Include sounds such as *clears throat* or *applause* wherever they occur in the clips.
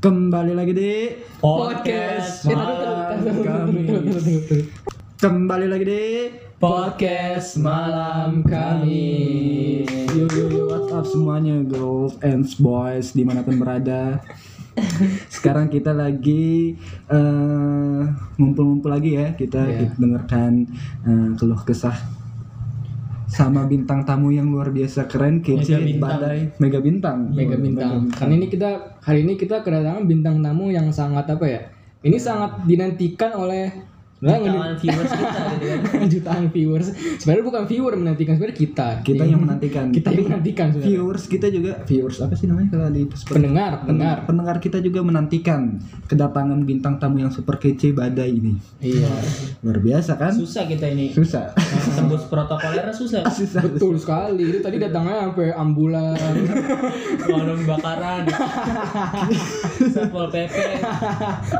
Kembali lagi di Podcast taruh, kami. Kembali lagi di Podcast malam kami. Yo yo yo what's up semuanya girls and boys di mana pun berada *laughs* Sekarang kita lagi eh, ngumpul-ngumpul lagi ya Kita, kita dengarkan eh, keluh kesah sama bintang tamu yang luar biasa keren kece Mega bintang. badai mega bintang Mega bintang. Karena ini kita hari ini kita kedatangan bintang tamu yang sangat apa ya? Ini sangat dinantikan oleh sebenarnya Jutaan viewers kita gitu *laughs* kan. jutaan viewers. Sebenarnya bukan viewer menantikan, sebenarnya kita. kita yang menantikan *laughs* Kita yang menantikan sebenarnya. viewers kita juga viewers apa sih namanya kalau di Pendengar, pendengar. pendengar kita juga menantikan kedatangan bintang tamu yang super kece badai ini Iya. luar biasa kan Susah kita ini. susah *laughs* Tembus protokolernya susah. susah Betul sekali. Itu tadi datangnya sampai ambulan. Pemadam kebakaran. Satpol PP.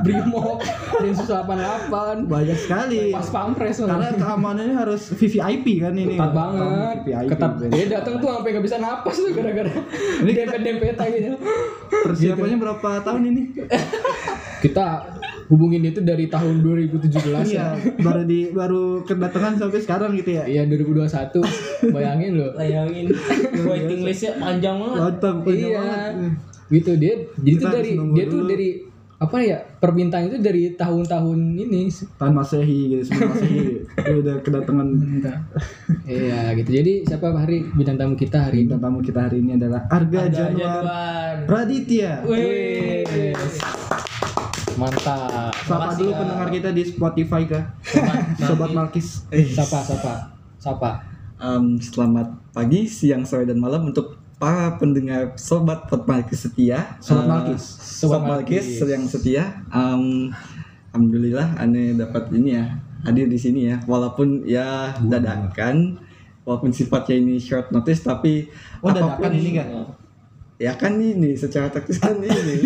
Brimob, Densus 88. banyak sekali. Pas pampres karena keamanannya harus VVIP kan ini. Ketat banget. VVIP ketat. Dia datang tuh sampai nggak bisa napas tuh gara-gara *laughs* dempet dempetan gitu persiapannya berapa tahun ini? *laughs* Kita hubungin dia tuh dari tahun 2017 iya ya. baru di baru kedatangan sampai sekarang gitu ya. Iya 2021 *laughs* bayangin loh. Bayangin. Waiting listnya panjang banget. Lotong punya iya. banget. Gitu dia jadi Kita tuh dari dia tuh dulu. dari apa ya permintaan itu dari tahun-tahun ini. Tahun masehi gitu sebelum masehi. *laughs* Dia udah kedatangan. Iya gitu. Jadi siapa hari bintang tamu kita hari ini? Bintang tamu kita hari ini adalah Arga Januar Januar. Raditya. Wih. mantap. Sapa dulu pendengar kita di Spotify kah? Sobat Malkis. siapa siapa siapa Um, selamat pagi, siang, sore, dan malam untuk para pendengar Sobat Potmalkis setia. Sobat Uh, Malkis. Sobat Malkis yang setia. Um, Alhamdulillah, aneh dapat ini ya hadir di sini ya. Walaupun ya dadakan, walaupun sifatnya ini short notice, tapi Oh, dadakan ini kan? Ya kan ini secara teknis kan *laughs* ini.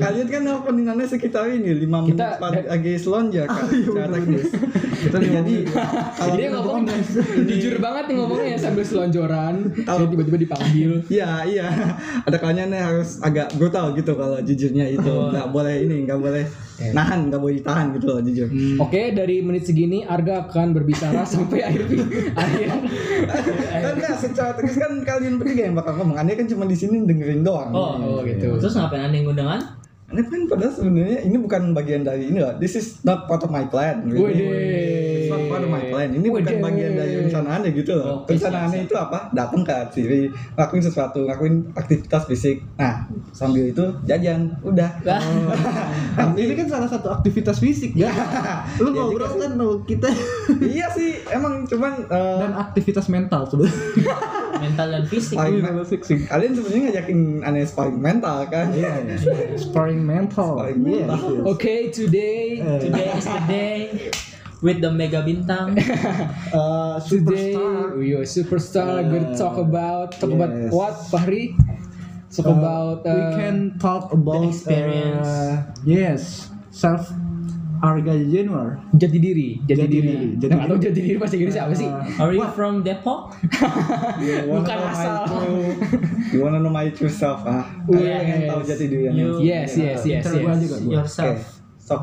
Kalian kan openingannya sekitar ini? 5 menit lagi selonjak kan secara teknis. Kita Jadi Kalau dia ngomong jujur banget nih ngomongnya sambil selonjoran, saya tiba-tiba dipanggil. Iya iya. Ada kalanya nih harus agak brutal gitu kalau jujurnya itu. Nggak boleh ini nggak boleh nahan nggak boleh ditahan gitu loh jujur. Oke, dari menit segini Arga akan berbicara *laughs* sampai akhir akhir. kan nggak secara teknis kan kalian bertiga yang bakal ngomong. Aneh kan cuma di sini dengerin doang. Oh, Oh, gitu. Terus ngapain anda yang undangan? Aneh kan padahal sebenarnya ini bukan bagian dari ini loh. This is not part of my plan. Wede. It's not part of my plan. Ini bukan Wede. bagian dari rencana aneh gitu loh. Oke, rencana siap, aneh itu apa? Datang ke sini, ngelakuin sesuatu, ngelakuin aktivitas fisik. Nah, sambil itu jajan, udah. Kan *laughs* ini kan salah satu aktivitas fisik ya. Lu Ya juga ngobrol kan lu kita iya sih, emang cuman eh, dan aktivitas mental sebenarnya. *laughs* Mental dan fisik. sparring Iya, mental. fisik. Kalian sebenarnya ngajakin aneh sparring mental kan? Iya. Sparring mental. Sparring Yes, mental. yes. Oke, today Eh, Today is the day with the mega bintang. *laughs* eh, today superstar. we are superstar gonna talk about talk about Yes. what Fahri? Talk Uh, about we uh, can talk about experience. uh, yes, self Arga Januar. jati diri, jati, Jati diri. diri, jati Nah, atau diri. jati diri bahasa Inggris apa sih? Are you from Depok? *laughs* Bukan asal. You wanna know my true self ah? Yes. Kalian pengen tahu jati diri You- Yes, yes, yes, yes. juga gua. Yourself. So,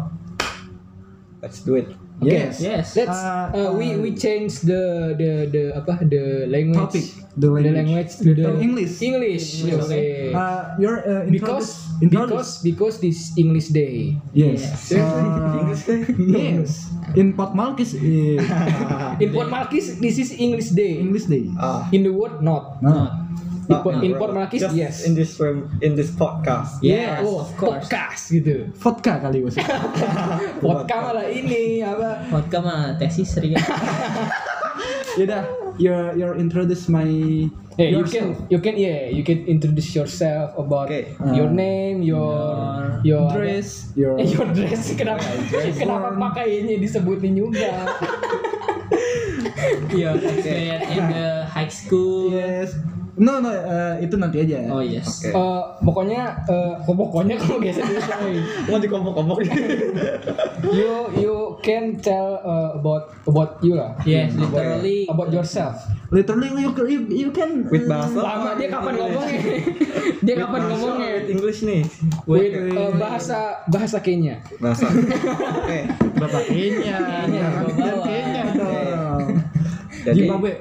let's do it. Yes. Yes. Let's Uh, uh, we we change the the the apa the language Topic, the the language. language to the From English. English. English, okay. Uh, your uh, because introduce- because because this English day. yes, Yes. Uh, English deh. yes, in Port Malkis eh, *laughs* In Port Malkis this is English day. English day. Ah, In the word not. In, not- not in really. Port Malkis Just yes. In this room, in this podcast. Yeah, Yes, oh, of course. podcast gitu. vodka kali bos. *laughs* Podcast malah ini apa? Vodka mah tesis ringan. *laughs* Yaudah, your your introduce my Hey, you yourself. can you can yeah you can introduce yourself about Okay. your Uh, name, your your dress, *laughs* your Eh, your dress kenapa *laughs* kenapa Form. pakaiannya disebutin juga? *laughs* Iya, experience in the high school. yes. No no eh, itu nanti aja. Oh yes. Oke. Eh, pokoknya eh, kok pokoknya kamu geser Mau dikompok-kompok you you can tell uh, about about you lah Yes, literally. about yourself Literally you you, you can with eh, bahasa. lama dia kapan ngomongnya *laughs* dia kapan ngomongnya With English nih. with uh, bahasa bahasa Kenya Bahasa. *laughs* Oke. Bapak Kenya. Kenya, jangan Kenya Zimbabwe.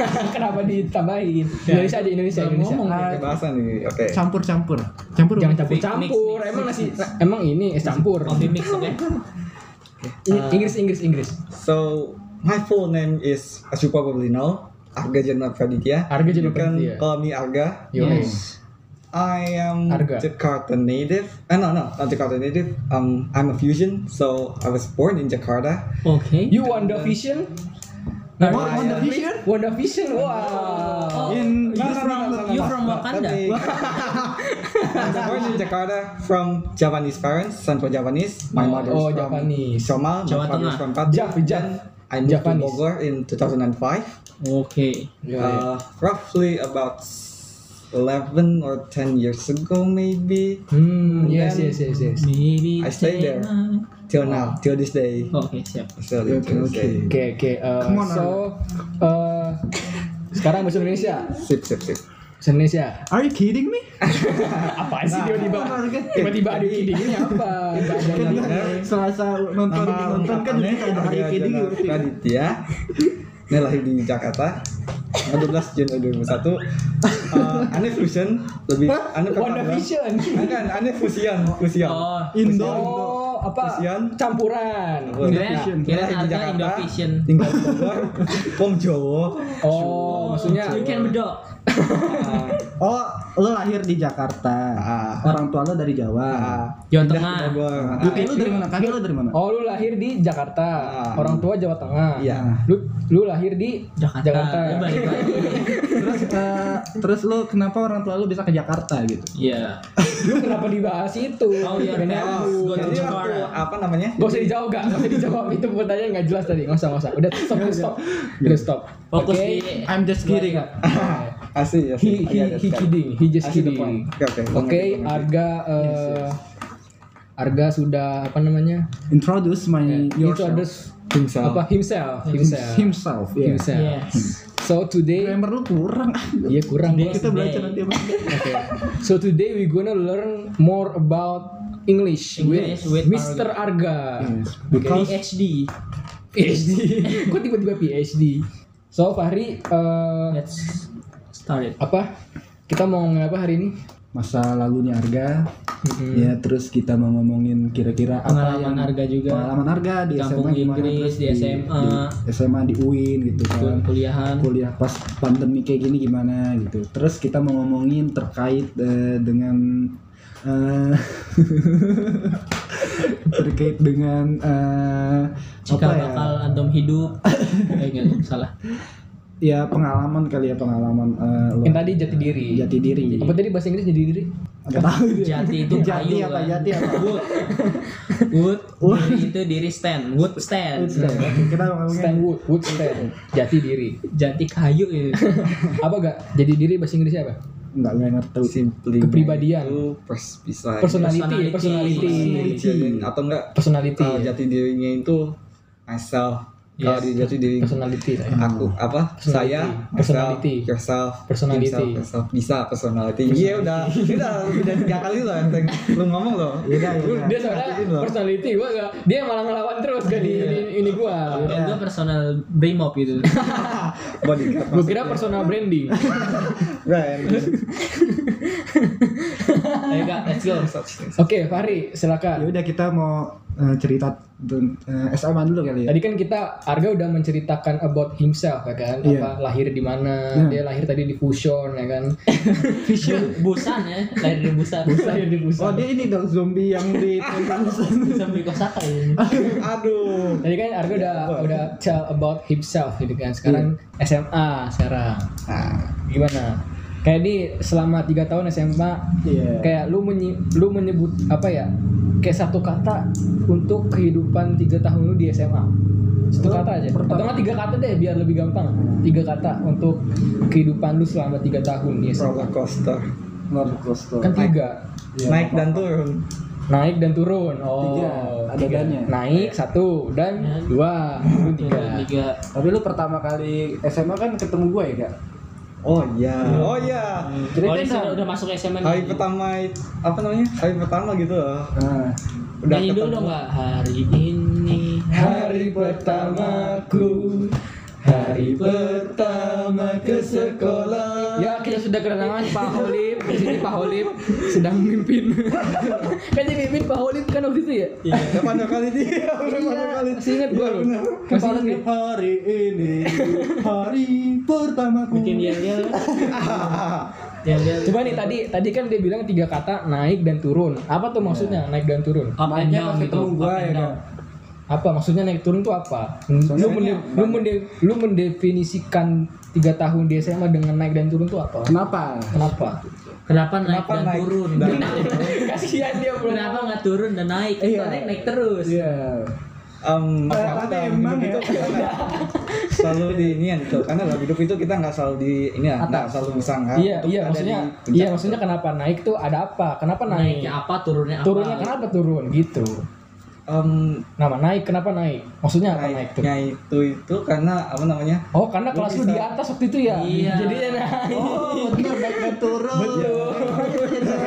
*laughs* kenapa ditambahin Indonesia aja Indonesia Indonesia ngomong. pakai bahasa nih. Oke. Campur-campur. Campur. jangan apa? campur campur Mix, mix, emang mix, nasi mix. emang ini es campur Coffee mix, oke? I- Inggris Inggris Inggris So my full name is as you probably know Arga Jenderal Praditya. Arga You Jenderal can Praditya. call me Arga. Yes. I am Arga. Jakarta native. Uh, no, no, not Jakarta native. Um, I'm a fusion. So I was born in Jakarta. Oke. you Wanda Vision Nah, Nah, Wonder ya. Vision. Wanda Vision wow Oh, In- you from you from Wakanda. Born in Jakarta from Javanese parents, Central Javanese. My Oh, mother oh, from Javanese. Somal. Jawa my father Tengah. from. Jav, Jav. I moved Javanese. to Bogor in 2005. Oke. Ya, ya. Uh, roughly about 11 or 10 years ago, maybe. hmm yes yes yes yes Maybe I stay there. Till now, till this day. Oke, siap. Oke, oke. Oke oke eh, so eh, sekarang bahasa Indonesia Sip, sip, sip. Indonesia Are you kidding me? *laughs* apaan sih tiba-tiba tiba-tiba ada kidding ini apa Kan selasa nonton nonton kan bisa ada kidding Jenderal *laughs* *laughs* Ini lahir di Jakarta. 12 Juni 2001. Uh, aneh fusion lebih aneh Wanda. Vision Kan aneh fusion, fusion. Oh, Indo, Indo. apa Fusion. campuran kira Indovision. kira di Jakarta. Tinggal di Bogor. Wong Jawa. oh maksudnya You can bedok. Ah, *laughs* Oh, lo lahir di Jakarta. Ah. Orang tua lo dari Jawa. ah, Jawa Tengah. Bogor. Kakek lo dari mana? Kakek lo dari mana? oh lu lahir di Jakarta Ah. orang tua Jawa Tengah Iya. lu lu lahir di Jakarta. Jakarta. Balik lagi. terus eh, terus lo kenapa orang tua lo bisa ke Jakarta gitu? Iya. lu kenapa dibahas itu Oh, aku. go to Jadi Jakarta. apa namanya? Gak usah dijawab gak? Gak usah dijawab Itu pertanyaan gak jelas tadi Gak usah gak usah Udah stop Udah stop Udah stop Fokus Oke. di I'm just kidding. *laughs* Asli, He, asli. he, it, he it. kidding He just I see the kidding. Oke, oke. Oke Gua ngerti, gua ngerti. Arga eh, Arga sudah Apa namanya Introduce my yourself. Introduce Himself. Apa Himself Himself himself. yeah. Himself Yes. So today Grammar lo kurang. Iya kurang bos Kita belajar Today. nanti apa? Okay. So today we gonna learn more about English, English with, with Mr. Arga. Yes, because PhD. PhD. *laughs* Kok tiba-tiba PhD? So Fahri, eh, Let's start it. apa? Kita mau ngomongin apa hari ini? masa lalunya Arga. Mm-mm. Ya, terus kita mau ngomongin kira-kira apa Pengalaman yang Arga juga. pengalaman Arga di Kampung SMA gimana Inggris, terus di SMA. di SMA di UIN gitu kan. Kuliahan. kuliah pas pandemi kayak gini gimana gitu. Terus kita mau ngomongin terkait eh, dengan eh, *laughs* terkait dengan eh, Jika apa ya? bakal antum hidup. *laughs* eh enggak salah. Ya pengalaman kali ya pengalaman eh, lo. Yang tadi jati diri. jati diri. Apa tadi bahasa Inggris jati diri? Nggak tahu itu. *laughs* Jati itu jati kayu apa kan. jati apa? *laughs* Wood. Wood. Diri itu diri stand. Wood stand. Oke, kita ngomongin Stand wood, wood stand. Jati diri. Jati kayu ya. *laughs* Apa gak? Jati diri bahasa Inggrisnya apa? nggak nggak ngerti. Simply Kepribadian. itu pers bisa Personality, Personality. personality. Jadi, atau enggak Personality. kalau jati dirinya itu myself Yes. di jati diri Personality. saya. aku apa saya Personality. yourself Personality. himself, yourself. bisa personality iya udah udah udah tiga kali loh enteng lu ngomong loh Iya, iya. Dia soalnya Ini loh. personality gua gak, dia malah ngelawan terus kan di ini, ini gua. Dan gue personal brimob gitu. *laughs* bodyguard *laughs* Gua kira personal branding. *laughs* brand Ayo kak, let's go. Oke, Fahri, Ya silakan. udah kita mau eh, cerita tentang, eh, SMA dulu kali ya. Tadi kan kita Arga udah menceritakan about himself ya kan, Iya. apa lahir di mana, Iya. dia lahir tadi di Fusion ya kan. *laughs* Vision. Busan ya, lahir dari Busan. lahir di Oh Fusion. dia ini dong zombie yang di beli kosaka ya. aduh Tadi kan Arga udah udah tell about himself gitu kan. Sekarang SMA sekarang. nah, Gimana? Kayak di selama tiga tahun SMA Iya. kayak lu menyi- lu menyebut apa ya kayak satu kata untuk kehidupan tiga tahun lu di SMA Satu kata aja. Atau nggak tiga kata deh biar lebih gampang. Tiga kata untuk kehidupan lu selama tiga tahun ya. roller coaster roller coaster Kan tiga. Iya, naik apa-apa. dan turun Naik dan turun. Oh. Tiga, ada tiga. dannya. Naik satu dan dua. Turun tiga. Tiga. tapi lu pertama kali SMA kan ketemu gue ya kak oh iya. Oh iya. Oh, ini dong. sudah, udah masuk SMA hari pertama apa namanya? Hari pertama gitu loh. Nah, udah Nyanyi dulu ketemu. dong? Hari ini. Hari pertamaku Hari pertama ke sekolah. Ya kita sudah kedatangan Pak Holip. Di sini Pak Holip sedang memimpin *laughs* Kan jadi mimpin Pak Holip kan waktu itu ya? Iya. pada kali dia pada kali Masih ingat gue loh. Kemarin hari ini. Hari pertamaku. Bikin dia dia. Dia. Coba nih tadi tadi kan dia bilang tiga kata naik dan turun. Apa tuh maksudnya naik dan turun? Up and down gitu. ketemu gua ya. Apa maksudnya naik turun tuh apa? Lu, mende- lu, mende- lu mendefinisikan tiga tahun di SMA dengan naik dan turun tuh apa? kenapa Kenapa? Kenapa naik Kenapa dan naik turun? dan *laughs* Kasihan dia belum Kenapa nggak turun dan naik? Iya. Naik naik terus. iya Em, karena tapi dalam emang hidup ya. itu kita selalu di ini ya gitu karena dalam hidup itu kita nggak selalu di ini ya nggak selalu bisa nggak Iya, iya maksudnya iya maksudnya kenapa naik tuh ada apa? Kenapa naik? Naiknya apa, turunnya apa? Turunnya kenapa turun gitu? Em, Nama naik kenapa naik? Maksudnya apa naik tuh? itu itu karena apa namanya Oh karena Lu kelas lu bisa- di atas waktu itu ya? Iya. Jadi dia naik. oh benar naik dan turun Betul.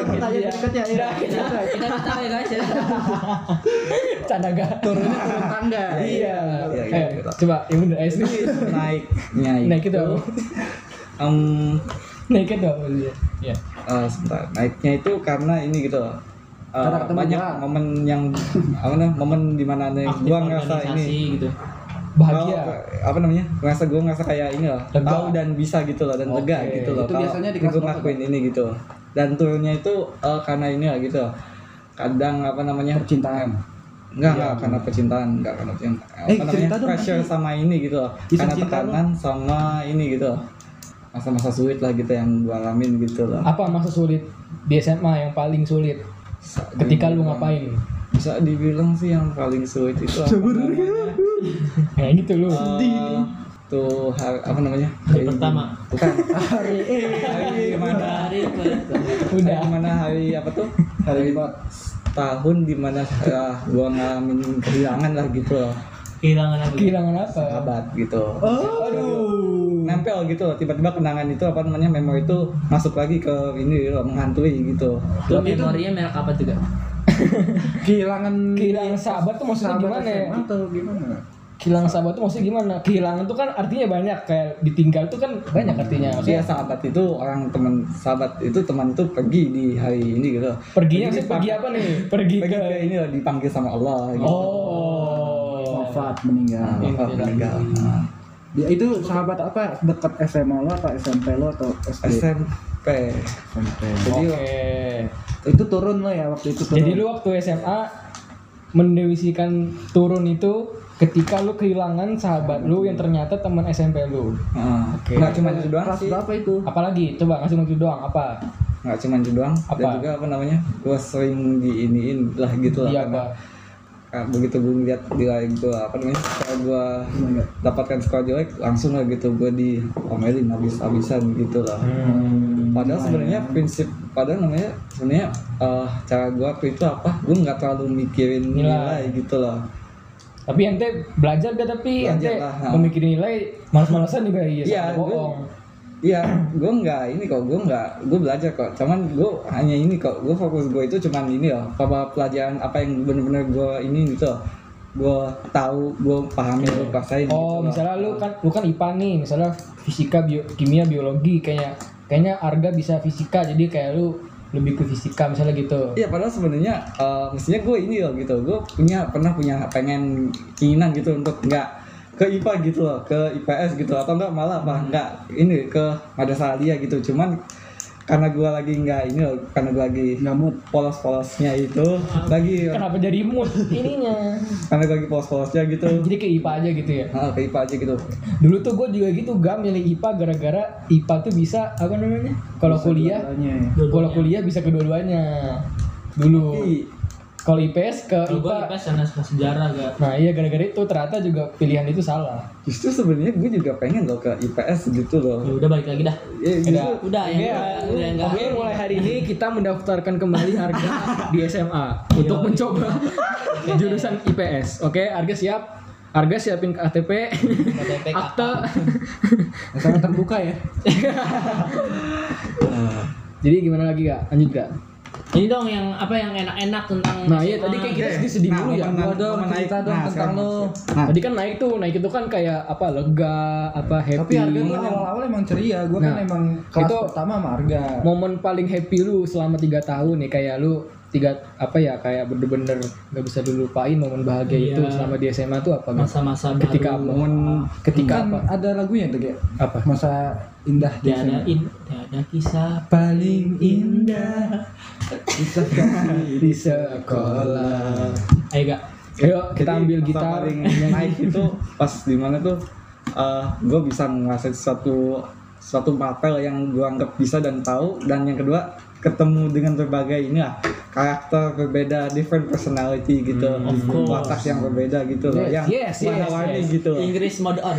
kita ya Iya. ya Iya, Kita kita ya guys ya. Canda gak? turunnya turun tangga *laughs* Iya. Iya, Eh, gitu. coba yang bener sini. naiknya itu Naik itu em, Naik itu apa? Iya. eh, sebentar naiknya itu karena ini gitu loh. Ketemu banyak gua. momen yang *laughs* apa namanya momen di mana nih gua ngerasa ini gitu. Bahagia. Kalau, apa namanya ngerasa gue ngerasa kayak ini loh Lega. tahu dan bisa gitu loh dan lega Oke. gitu loh Itu Kalau biasanya di gue ngakuin ini gitu dan turunnya itu eh, karena ini lah gitu kadang apa namanya percintaan Enggak, enggak karena percintaan, enggak karena percintaan. Apa Eh, namanya? dong, Pressure nanti. sama ini gitu loh. Kisah karena cinta tekanan sama ini gitu loh. Masa-masa sulit lah gitu yang gua alamin gitu loh. Apa masa sulit di SMA yang paling sulit? Ketika lu ngapain? Bisa dibilang sih yang paling sulit itu apa namanya? Kayak gitu lu. Eh, tuh hari, apa namanya? Hari pertama. Bukan. *laughs* hari hari gimana? Hari pertama. Udah. Gimana hari apa tuh? hari Tahun di mana ya, gua ngalamin kehilangan lah gitu loh. Kehilangan apa? Kehilangan apa? Sahabat gitu. oh aduh nempel gitu loh tiba-tiba kenangan itu apa namanya memori itu masuk lagi ke ini loh menghantui gitu Itu memorinya merek apa juga? *laughs* kehilangan Kehilangan sahabat tuh maksudnya sahabat gimana ya? Atau gimana Kehilangan sahabat tuh maksudnya gimana? Kehilangan tuh kan artinya banyak kayak ditinggal tuh kan banyak artinya. Maksudnya sahabat itu orang teman sahabat itu teman itu pergi di hari ini gitu perginya Pergi sih pergi apa nih? Pergi pergi ke ke ini loh dipanggil sama Allah gitu Oh. Wafat meninggal Nah, wafat Iya, meninggal iya. Nah, Ya, itu sahabat apa dekat SMA lo atau SMP lo atau SD? SMP SMP. jadi Oke. Itu turun lo ya waktu itu turun. Jadi lu waktu SMA mendewisikan turun itu ketika lu kehilangan sahabat lu yang ternyata teman SMP lu. nah, Oke. nggak cuma itu doang kelas sih berapa itu? Apalagi coba kasih maju doang apa? nggak cuma itu doang Apa? dan juga apa namanya gue sering diiniin lah gitu lah Iya apa? Kayak begitu gue ngeliat di layar gue apa namanya kalau gue dapatkan skor jelek langsung lah gitu gue diomelin habis-habisan gitu lah Hmm. padahal sebenarnya prinsip padahal namanya sebenarnya eh, cara gue waktu itu apa gue nggak terlalu mikirin Nilai. nilai, gitu loh Tapi ente belajar gak tapi Belajar ente lah, memikirin nilai malas-malasan juga iya Iya, gua- bohong. Iya, gue nggak ini kok, gue nggak, gue belajar kok. Cuman gue hanya ini kok, gue fokus gue itu cuman ini loh, apa pelajaran apa yang bener-bener gue ini gitu. Gue tahu, gue pahami, gue paksain. Oh, gitu loh. misalnya lu kan lu kan IPA nih, misalnya fisika, bio, kimia, biologi kayaknya kayaknya Arga bisa fisika jadi kayak lu lebih ke fisika misalnya gitu. Iya, padahal sebenarnya, eh, mestinya gue ini loh gitu, gue punya pernah punya pengen keinginan gitu untuk nggak ke IPA gitu loh, ke IPS gitu, atau enggak malah apa enggak ini ke madrasah aliyah gitu. Cuman karena gue lagi nggak ini loh, karena gue lagi Nggak mood. polos-polosnya itu lagi Kenapa jadi mood ininya? *laughs* karena gue lagi polos-polosnya gitu Jadi ke IPA aja gitu ya. nah, ke IPA aja gitu Dulu tuh gue juga gitu gak milih IPA gara-gara IPA tuh bisa apa namanya? Kalau kuliah, Dua-duanya. kalau kuliah bisa kedua-duanya. Dulu. tapi sekolah IPS ke Kalau gue IPA IPS karena suka sejarah gak. nah iya gara-gara itu ternyata juga pilihan itu salah Justru sebenarnya gue juga pengen loh ke IPS gitu loh. Ya udah balik lagi dah. Ya, justru Udah ya, udah, udah enggak. Oke, mulai hari ini kita mendaftarkan kembali harga *laughs* di SMA untuk mencoba *laughs* jurusan IPS. Oke, harga siap. Harga siapin KTP, KTP, akte. *laughs* sangat terbuka ya Jadi gimana lagi kak? Lanjut kak? Ini dong yang apa yang enak-enak tentang Nah iya tadi kayak kita Oke. sedih-sedih Nah, dulu ya. Gua dong, naik. dong Nah, tentang lo. Nah, Tadi kan naik tuh, naik itu kan kayak apa lega, apa happy. tapi harga tuh awal-awal emang ceria gue Nah, kan emang kelas itu- pertama sama harga momen paling happy lu selama tiga tahun nih kayak lu tiga apa ya kayak bener-bener nggak bisa dilupain momen bahagia Iya. itu selama di SMA tuh apa masa-masa ketika baru. apa? momen ketika kan apa ada lagunya tuh kayak apa masa indah di Tiada sana. in, tiada kisah paling indah bisa *laughs* kasih di sekolah Ayo gak. ayo kita Jadi, ambil gitar paling naik itu pas di mana tuh gue bisa menguasai suatu suatu mapel yang gue anggap bisa dan tahu dan yang kedua ketemu dengan berbagai ini lah karakter berbeda different personality gitu course. watak yang berbeda gitu loh Yes, yang yes, yes, warna-warni yes. gitu loh. Inggris mode on.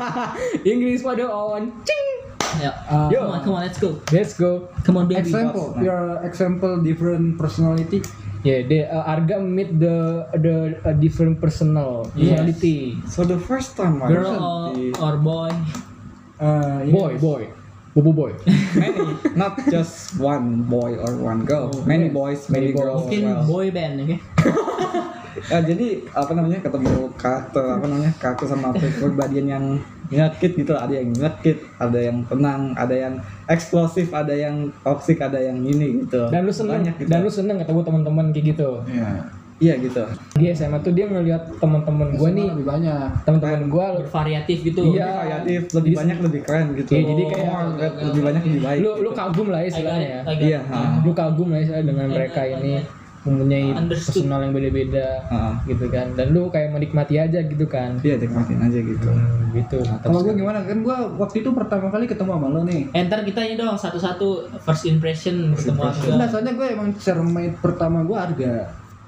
*laughs* Inggris pada on cing Ayo. Ah, Yo. come on, come on, let's go. let's go Come on, baby. example Nah. your example different personality yeah the uh, Arga meet the the uh, different personal Yes. personality so the first time Girl or, or boy. uh, yes. boy boy bubu boy many not just one boy or one girl many boys many, Many girls Mungkin well. boy band, oke? *laughs* Ya, jadi apa namanya ketemu karakter apa namanya karakter sama kepribadian yang nyakit gitu ada yang nyakit ada yang tenang ada yang eksplosif ada yang toksik ada yang ini gitu dan lu seneng Banyak gitu. dan lu seneng ketemu teman-teman kayak gitu Iya. Iya gitu. Di SMA tuh dia ngeliat teman-teman gue nih. lebih banyak. Teman-teman gue Bervariatif gitu. Iya. lebih kreatif lebih banyak lebih keren gitu. Iya, jadi kayak- More, lebih banyak lebih baik lu lu gitu. kagum lah got istilahnya ya. Iya lu kagum lah istilahnya dengan mereka ini. mempunyai Understood. personal yang beda-beda gitu kan. Dan lu kayak menikmati aja gitu kan. Iya nikmatin aja gitu. Hmm, gitu. Mantap kalau gue sekali. gimana? Kan gue waktu itu pertama kali ketemu sama lo nih. Enter kita ini dong satu-satu first impression ketemu Enggak, Arga. soalnya gue emang cermate pertama gue harga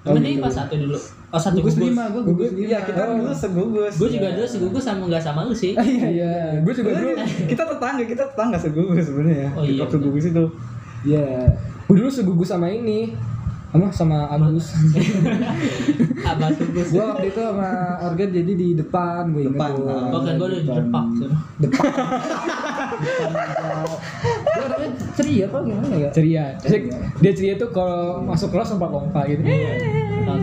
Mending pas satu dulu. Oh satu gugus gugus. lima gue gugus lima. iya kita dulu segugus. Gue juga dulu segugus sama nggak sama lu sih. *laughs* iya gue juga dulu kita tetangga kita tetangga segugus sebenarnya. Oh, iya, waktu gugus itu. Iya. gue dulu segugus sama ini sama sama Agus *laughs* Abah segugus. gue waktu itu sama Arga jadi di depan gue inget Depan. Oh kan gue udah di depak. Gue orangnya ceria apa gimana ya? ceria dia ceria tuh kalau masuk kelas sempat lompat gitu nah,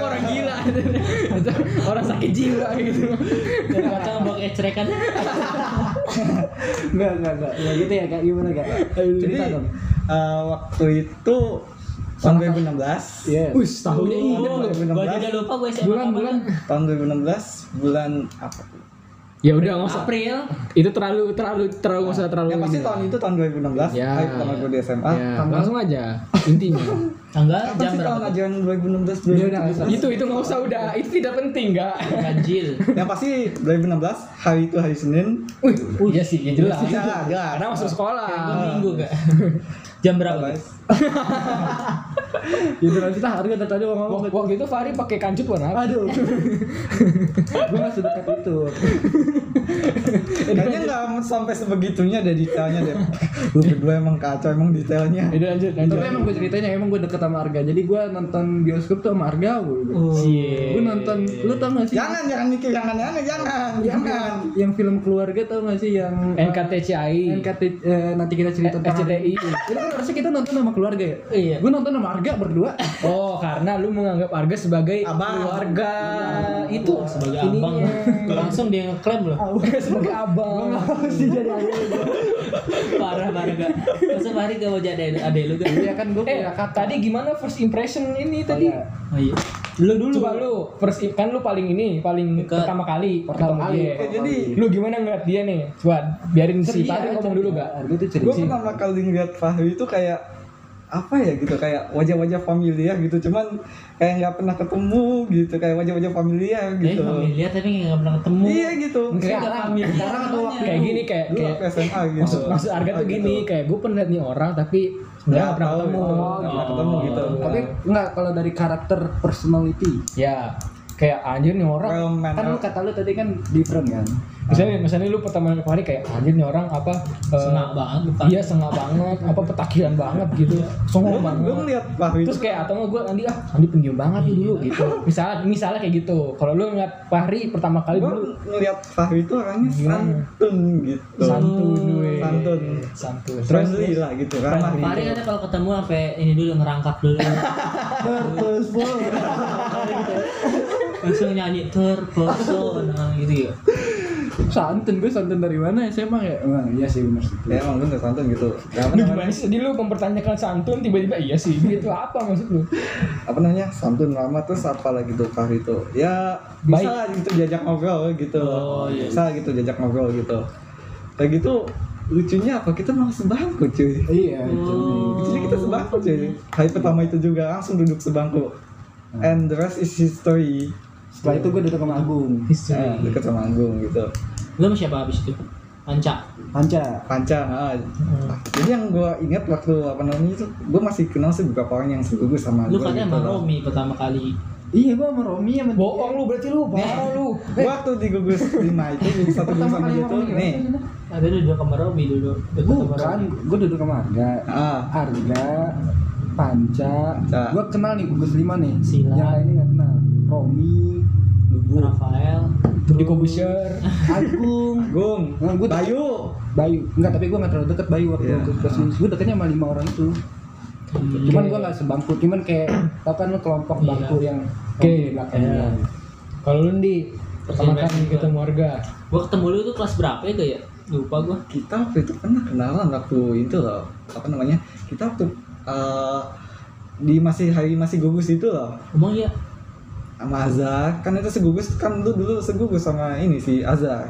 orang gila *laughs* orang sakit jiwa gitu Dan kata bawa ecerekan. Enggak, enggak, enggak. Gitu ya, Kak. Gimana, Kak? Jadi Cerita dong. eh, waktu itu tahun 2016 Iya. Wih, tahunnya inget gue juga lupa gue SMA Bulan-bulan. tahun 2016 bulan apa? Ya udah nggak usah. April. Itu terlalu terlalu terlalu nggak usah terlalu. Yang pasti ini. tahun itu tahun 2016 Ya. Pertama gue di SMA. Ya, langsung aja intinya. *laughs* Tanggal Apa jam sih tahun berapa? ajaran 2016 Dia udah nggak 2017? itu itu nggak usah udah. Itu tidak penting nggak. Ganjil. Yang pasti 2016 hari itu hari Senin. Wih, iya sih, ya jelas. Ya, jelas. Karena masuk sekolah. Minggu gak? Jam berapa? *laughs* Guys. Itu nanti kita harga dari tadi mau ngomong. Wak- Waktu itu Fahri pakai kancut warna apa? Aduh. *laughs* gue gak sedekat itu. *laughs* Kayaknya nggak sampai sebegitunya deh detailnya deh. Lu berdua emang kacau emang detailnya. Udah lanjut, lanjut. Tapi emang gue ceritanya emang gue deket sama Arga. Jadi gue nonton bioskop tuh sama Arga. Cie. Gue nonton, lu tau gak sih? Jangan jangan mikir yang aneh-aneh jangan yang, jangan. yang film keluarga tau gak sih yang NKTCI. NKT eh, nanti kita cerita tentang SCTI. itu kan harusnya kita nonton sama keluarga ya Iya. gue nonton sama Arga berdua Oh, karena lu menganggap Arga sebagai Abang. keluarga itu Sebagai ininya. abang. *laughs* Langsung dia ngeklaim loh. sebagai *laughs* abang. sih jadi Parah parah gak. Masa Fahri gak mau jadi adek lu gak? Iya kan gue Eh, punya kata tadi gimana first impression ini tadi? Oh iya. Lu dulu. Coba lu first kan lu paling ini paling Dekat. pertama kali Pertama kali. jadi Lu gimana ngeliat dia nih? Coba biarin si Fahri ngomong dulu gak? Gue pertama kali ngeliat Fahri itu kayak apa ya gitu kayak wajah-wajah familiar gitu. Cuman kayak nggak pernah ketemu gitu kayak wajah-wajah familiar gitu. familiar tapi nggak pernah ketemu. iya gitu. Sekarang, sekarang atau waktu kayak gini kayak dulu kayak SMA gitu. maksud maksud Arga tuh Gitu. gini kayak gue pernah nih orang tapi Nggak nggak pernah ketemu. Gitu. Nggak pernah ketemu gitu. Tapi enggak kalau dari karakter personality. ya kayak anjir nih orang. Kan lu kata lu tadi kan different kan. Misalnya misalnya lu pertama kali kayak anjir nih orang apa eh, Sengak banget bukan. iya sengak banget apa petakilan banget gitu songong gue banget ngeliat Fahri terus kayak atau gue Andi ah Andi pendiam banget nih dulu gitu misalnya misalnya kayak gitu kalau lu ngeliat Fahri pertama kali gue dulu ngeliat Fahri itu orangnya santun gitu santun we. Santun. santun friendly lah gitu ramah Fahri gitu kan kalau ketemu sampai ini dulu ngerangkap dulu. Purposeful. Langsung nyanyi terpesona gitu ya. Santun gue santun dari mana? SMA ya? Wah, iya sih benar sih. ya emang bener santun gitu. Apa lu namanya gimana sih? Tadi lu mempertanyakan santun tiba-tiba iya sih. Gitu apa maksud lu? Apa namanya? Santun lama terus apa lagi tuh Fahri itu ya Baik. bisa lah gitu diajak ngobrol gitu. Oh, iya. bisa gitu diajak ngobrol gitu. Kayak gitu lucunya apa? Kita malah sebangku cuy. Iya, itu. lucunya kita sebangku cuy. Hari pertama itu juga langsung duduk sebangku. And the rest is history Setelah itu gue duduk sama Agung. Eh, deket sama Agung gitu Lu sama siapa habis itu? Panca. Panca. panca ah. jadi yang gue ingat waktu apa namanya itu gue masih kenal sih beberapa orang yang segugus sama Lu katanya gitu sama loh. Romi pertama kali. Iya, gue sama Romi sama bohong lu berarti lu parah *laughs* lu Gua waktu di gugus lima itu gugus satu gugus sama Romi nih? Ada duduk sama Romi dulu. Bukan, Romi. gue duduk sama Arga. ah Arga, Panca, Panca. gue kenal nih gugus lima nih. Sila. Yang lainnya nggak kenal. Romi, Rafael. di Kobusher Agung, Gung Nah, gua- Bayu Bayu. Enggak, tapi gue nggak terlalu deket Bayu waktu ke ke sini. Gue deketnya sama lima orang itu. Cuman gue nggak sebangku, cuman kayak tau kan lu kelompok Iya. bangku yang Oke, di belakang iya. kalau lu di pertama kali ketemu warga Gua ketemu lu tuh kelas berapa ya gak ya? Lupa gua. kita waktu itu pernah kenalan waktu itu loh apa namanya kita waktu eh, di masih hari masih gugus itu loh Emang iya? Sama Azhar. Kan itu segugus kan lu dulu segugus sama ini si Azhar.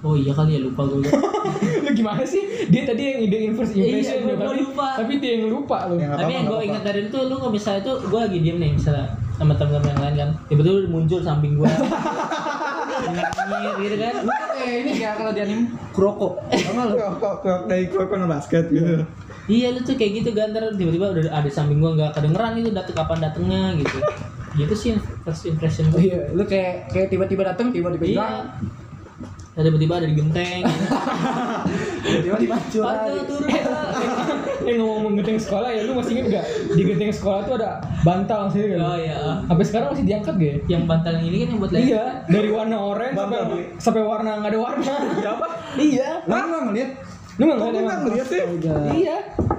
Oh iya kali ya lupa gua. *laughs* lu gimana sih? Dia tadi yang ide first Iya, impression gua- ya, gua tapi lupa. tapi dia yang lupa lu. Yang Tapi yang gue ingat dari itu lu kalau misalnya itu gue lagi diem nih misalnya sama teman-teman yang lain kan. Tiba-tiba lu muncul samping gue nyengir gitu kan? Eh ini kayak kalau di anime Kuroko. Tau nggak lu? kok kok dari Kuroko basket gitu. Iya lu tuh kayak gitu kan ntar tiba-tiba udah ada samping gue nggak kedengeran itu datang kapan datangnya gitu gitu sih first impression gue Iya, lu kayak kayak tiba-tiba datang, tiba-tiba iya. hilang, tiba-tiba ada di genteng. *laughs* Tiba-tiba curang. Pada turun eh ngomong genteng sekolah ya lu masih inget gak di genteng sekolah tuh ada bantal sih kan oh iya. Sampai sekarang masih diangkat gak ya? yang bantal yang ini kan yang buat leher Iya, dari warna oranye sampai sampai warna nggak ada warna. siapa iya. Lu nggak ngeliat? Lu nggak ngeliat sih? Iya.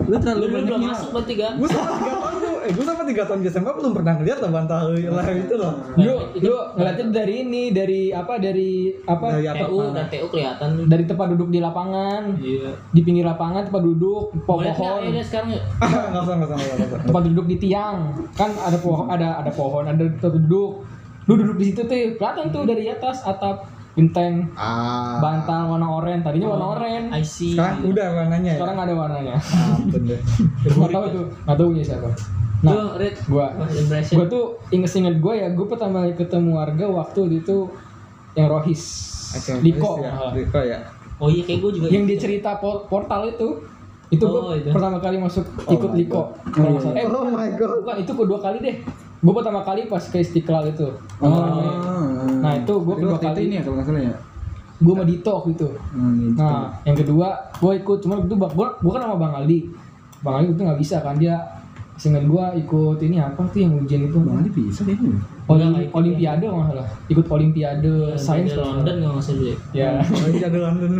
Lu terlalu lu belum masuk berarti kan gue sama tiga tahun eh gue sama tiga tahun di SMA belum pernah ngeliat loh bantal leher itu loh Lu lu ngeliatnya dari ini dari apa dari apa? Dari apa? TU dan TU kelihatan Dari tempat duduk di lapangan, iya di pinggir lapangan tempat duduk, boleh nggak pohon, ya sekarang ya *laughs* nggak usah nggak usah nggak usah, tempat duduk di tiang. Kan ada pohon, ada ada pohon, ada tempat duduk. Lu duduk di situ tuh, kelihatan tuh dari atas atap genteng ah bantal warna oranye. Tadinya warna oranye. I see sekarang udah warnanya ya Sekarang nggak ada warnanya. ampun deh *laughs* Nggak tahu tuh, nggak tahu punya siapa. Nah, Red, gua first impression gue tuh inget-inget gue ya gue pertama kali ketemu warga waktu itu yang Rohis. Diko. Ya malah. Diko ya. Oh iya kayak gue juga yang dia cerita por- portal itu itu gue Oh, itu. pertama kali masuk ikut my Liko God. Kalau Oh, eh oh my god. bukan itu kedua kali deh. Gue pertama kali pas ke Istiqlal itu. Oh. Nah itu gue Jadi kedua waktu itu kali ini ya kalau nggak salah ya. gue sama Dito waktu itu. Hmm, gitu. nah yang kedua gue ikut. Cuman itu gue gue kan sama Bang Aldi. Bang Aldi itu nggak bisa kan dia seingat gue ikut ini apa tuh yang ujian itu Bang Andi bisa deh. Olimpiade nggak salah. Ikut Olimpiade sains Sains London nggak ngasih dulu ya ya Olimpiade London.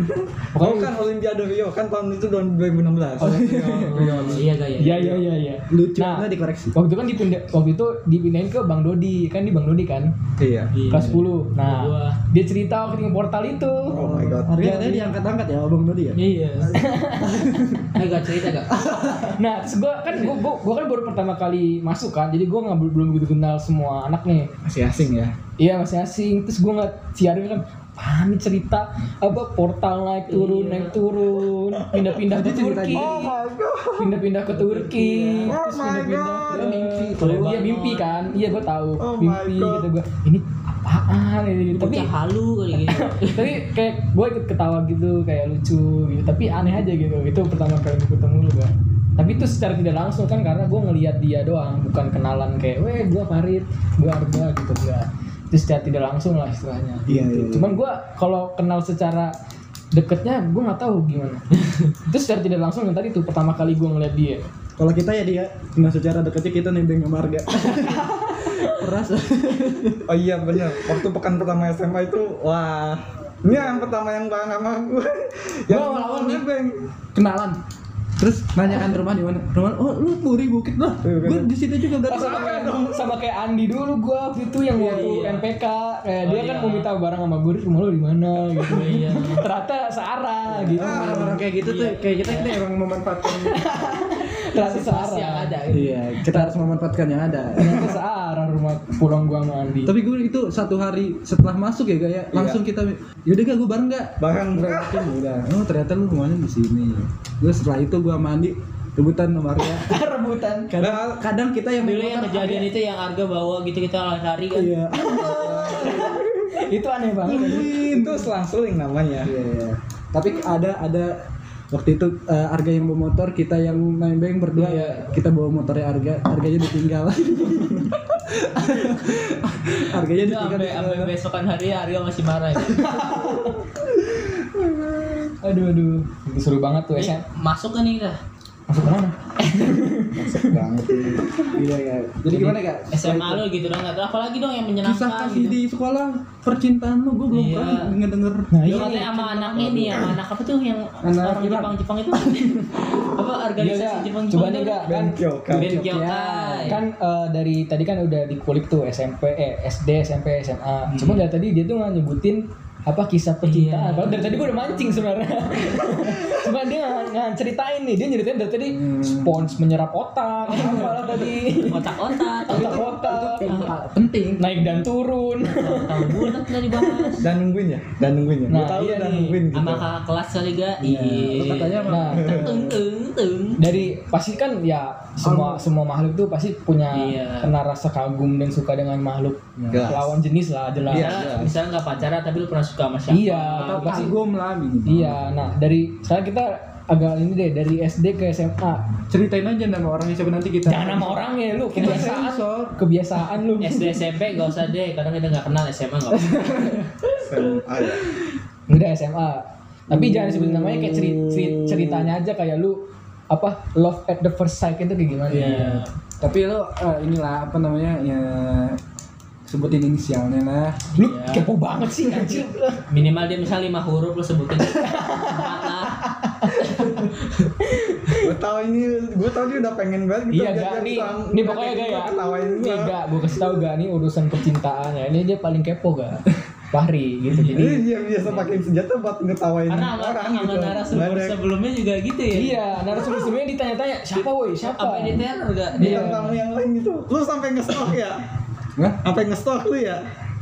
Pokoknya- oh kan Olimpiade Rio kan tahun itu tahun 2016 oh, iya gak ya Iya. iya iya iya. Lucu Nah, nggak dikoreksi. waktu itu kan dipindah waktu itu dipindahin ke Bang Dodi. Kan di Bang Dodi kan? Iya. Iya. kelas 10. Nah, dia cerita waktu di portal itu. oh my god. Harganya tadi diangkat-angkat ya Abang Dodi ya. iya. Eh gak cerita gak Nah, terus gua kan gua, gua, gua kan baru pertama kali masuk kan. Jadi gua nggak belum begitu kenal semua anak nih. masih asing ya? Iya, masih asing. Terus gua nggak si Arif kan nih cerita? Apa portal naik turun naik turun pindah-pindah ke Turki. pindah-pindah ke Turki. Terus pindah-pindah ke mimpi. Iya mimpi kan? Iya gue tahu. Mimpi gitu gue ini apaan ini? Gitu. tapi halu kali gitu. *laughs* tapi kayak gue ikut ketawa gitu kayak lucu gitu. Tapi aneh aja gitu. Itu pertama kali gue ketemu lu gak tapi itu secara tidak langsung kan karena gue ngelihat dia doang bukan kenalan kayak weh gue Farid gue Arga gitu enggak itu secara tidak langsung lah istilahnya Iya, gitu. iya, iya. cuman gue kalau kenal secara deketnya gue nggak tahu gimana *laughs* itu secara tidak langsung yang tadi tuh pertama kali gue ngeliat dia Kalau kita ya dia, nah secara dekatnya kita nebeng sama harga. Peras. *laughs* Oh iya bener, waktu pekan pertama SMA itu wah ini yang pertama yang bareng sama gue yang awal-awal nih. nebeng Kenalan. Terus nanyakan rumah di mana? Rumah, oh lu Puri Bukit lah. Iya, Gue di situ juga berarti. sama kayak sama kayak Andi dulu gue waktu itu yang waktu Iya. NPK kayak Oh, dia kan iya. mau minta barang sama gue rumah lu di mana gitu Iya. *laughs* ternyata searah gitu Ah, orang-orang kayak gitu tuh, kayak kita kita emang memanfaatkan. *laughs* Situasi searah yang ada gitu. iya, kita harus memanfaatkan yang ada. ternyata searah rumah pulang gua sama Andi Tapi gue itu satu hari setelah masuk ya kayak langsung kita yaudah gak gue bareng gak? bareng udah. Oh ternyata lu rumahnya di sini. Gue setelah itu gue mandi rebutan sama Arya. *laughs* rebutan Kadang, kadang kita yang Dulu yang kejadian itu yang harga bawa gitu kita lari kan. Iya. *laughs* itu aneh banget itu selang-seling namanya Iya, iya. Tapi ada ada waktu itu eh, Arga yang bawa motor, kita yang nembeng berdua ya. Kita bawa motornya Arga, Arganya ditinggal. *laughs* Harganya Itu ditinggal. sampai sampai besokan hari harga masih marah ya. *laughs* aduh aduh itu seru banget tuh SM masuk kan nih kita. Masuk ke mana banget ini. Iya, iya. Jadi gimana kak? SMA lu gitu dong, nggak tahu apalagi dong yang Kisah menyenangkan kasih gitu. di sekolah percintaan lu, gue belum Iya. pernah ngedenger. nah Lu iya katanya sama anak ini, sama anak apa tuh yang Anak orang. Jepang Jepang itu *laughs* apa Iya, organisasi iya. Jepang Coba Jepang nih, itu Kak. apa? Kan kan eh, dari tadi kan udah dikulik tuh SMP eh SD SMP SMA cuma dari tadi dia tuh nggak nyebutin apa kisah percintaan Iya. Dari tadi gue udah mancing sebenarnya. *laughs* Cuma dia nggak nggak ceritain nih. Dia nyeritain dari tadi spons menyerap otak. *laughs* Apalah tadi. Otak-otak, *laughs* otak-otak. Ah, penting. naik dan turun. Tahu bulat nggak dibahas. dan nungguin ya? Dan nungguin ya? Nah, tahu iya dan nungguin gitu. Sama kakak kelas kali gak? Iya, katanya nah. Tung tung tung. dari pasti kan ya semua semua makhluk tuh pasti punya Iya. kena rasa kagum dan suka dengan makhluk lawan jenis lah jelas. Iya. Misalnya, misalnya nggak pacaran tapi lu pernah suka sama siapa? Iya, atau pasti kagum lah minimal. Iya, nah dari sekarang kita agak ini deh dari SD ke SMA. Ceritain aja nama orangnya siapa nanti kita. Jangan nama orangnya lu, kebiasaan sensor. kebiasaan lu. SD SMP gak usah deh, kadang kita nggak kenal SMA nggak. SMA ya Udah SMA. Tapi jangan sebutin namanya kayak ceri- ceri- ceritanya aja kayak lu apa love at the first sight itu kayak gimana? Iya. Tapi lo eh, inilah apa namanya ya sebutin inisialnya lah. Lu Iya. kepo banget sih anjing. Minimal dia misal lima huruf lu sebutin. Gue tau ini gue tau dia udah pengen banget gitu Iya gak dia nih, nih pokoknya gak ya. Nih gue gak, gue kasih tau gak nih urusan percintaan ya. Ini dia paling kepo gak? Fahri gitu. Jadi Ini dia biasa pakai senjata buat ngetawain Karena orang sama gitu. narasumber sebelumnya juga gitu ya. iya, narasumber sebelumnya ditanya-tanya siapa woi siapa? Apa ini teror gak? Bukan Iya. tamu yang lain gitu. Lu sampai nge-stalk ya? Hah? Sampai nge-stalk lu ya?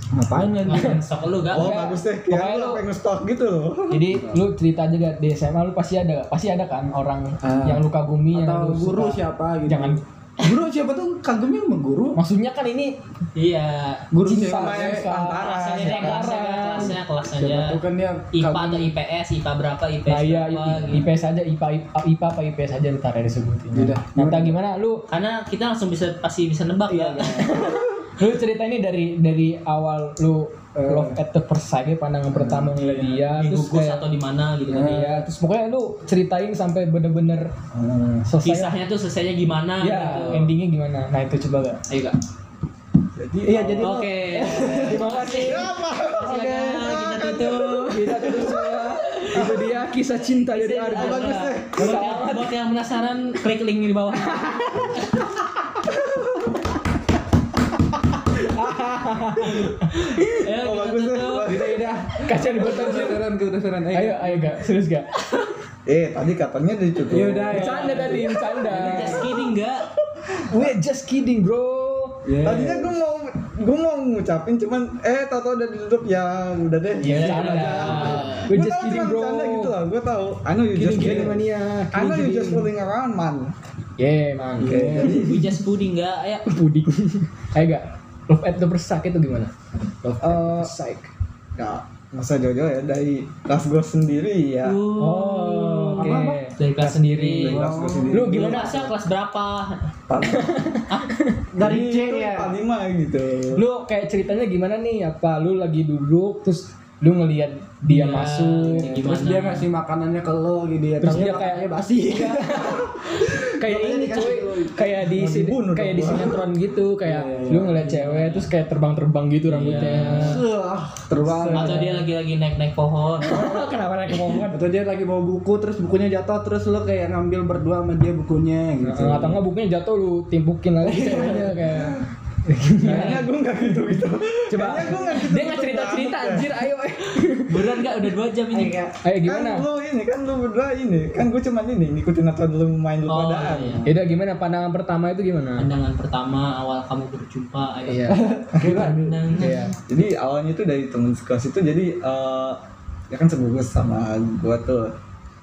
Ngapain ya? Sok lu gak? Oh, bagus deh. pokoknya Kira lu lu- sampai nge-stalk gitu loh. Jadi lu cerita aja gak di SMA lu pasti ada pasti ada kan orang Ah. yang lu kagumi yang Atau lu guru suka. siapa gitu. Jangan Guru siapa tuh kagumnya sama guru? maksudnya kan ini Iya. Guru cinta siapa? yang antara. Kelasnya deh, kelasnya, kelasnya, kelasnya Siapa aja. tuh kan dia IPA kagum. atau IPS, IPA berapa, IPS Nah iya berapa I- gitu. IPS aja IPA IPA, IPA apa IPS aja ntar ya disebutin. Yaudah. Nah, ntar gimana lu Karena kita langsung bisa pasti bisa nebak Iya, ya. *laughs* lu cerita ini dari dari awal lu Eh. love at the first sight ya, pandangan pertama ngeliat dia Di terus gugus kayak atau di mana gitu kan. iya terus pokoknya lu ceritain sampai bener-bener Hmm. selesai Kisahnya tuh selesainya gimana ya gitu. endingnya gimana nah itu coba gak Ayo kak. Jadi iya jadi Oke. terima kasih Silakan kita tutup. kita tutup semua itu dia kisah cinta dari Arga Bagus deh. Buat yang penasaran, klik link di bawah. *laughs* Ayo Oh, bagus tutup. Udah udah. kasihan gue ayo ayo gak serius gak Eh, tadi katanya ditutup. Ya udah ya. bercanda tadi bercanda Just kidding enggak? we just kidding bro Ya. Tadinya gue mau gue mau ngucapin cuman eh tau-tau udah ditutup ya udah deh Iya, udah. aja. We're Gua just kidding, bro. bercanda gitu lah gue tahu I know you just Kidding, kidding kidding mania. I know you just Kidding, fooling around man Yeah, man. Oke, jadi We just pudding enggak ya Puding. Ayo gak? Love at the first sight itu gimana? Love at Eh, the sight. nggak usah jauh-jauh ya dari kelas gue sendiri ya Oh, oke. Apa, apa? dari kelas sendiri dari kelas gue sendiri Lu gimana? masa kelas berapa *laughs* Dari C ya. empat lima gitu Lu kayak ceritanya gimana nih? Apa lu lagi duduk terus lu ngelihat dia Iya, masuk gimana? Terus dia ngasih makanannya ke lo gitu ya. Terus dia kayak- basi. *laughs* kayak Makanya ini cuy. kayak di Mau sin- dibunuh kayak di sinetron gitu kayak Iya, iya, lu ngeliat cewek terus kayak terbang-terbang gitu rambutnya. Wah, terbang. atau dia lagi-lagi naik-naik pohon. *laughs* Kenapa naik ke pohon? Atau dia lagi bawa buku terus bukunya jatuh terus lo kayak ngambil berdua sama dia bukunya gitu. Nah, atau enggak bukunya jatuh lu timpukin lagi *laughs* ceweknya kayak kayaknya gue nggak gitu gitu. Coba. Kayaknya gua nggak gitu dia nggak cerita cerita anjir ayo *laughs* beneran nggak? Udah dua jam ini. Ayo gimana? Kan lu ini kan lu berdua ini. Kan gue cuman ini ngikutin aturan lu main lu oh padaan. iya. Yaudah gimana? Pandangan pertama itu gimana? Pandangan pertama awal kamu berjumpa ayo. Iya. *laughs* Iya. Jadi awalnya itu dari temen sekelas itu jadi eh ya kan segugus sama gua tuh.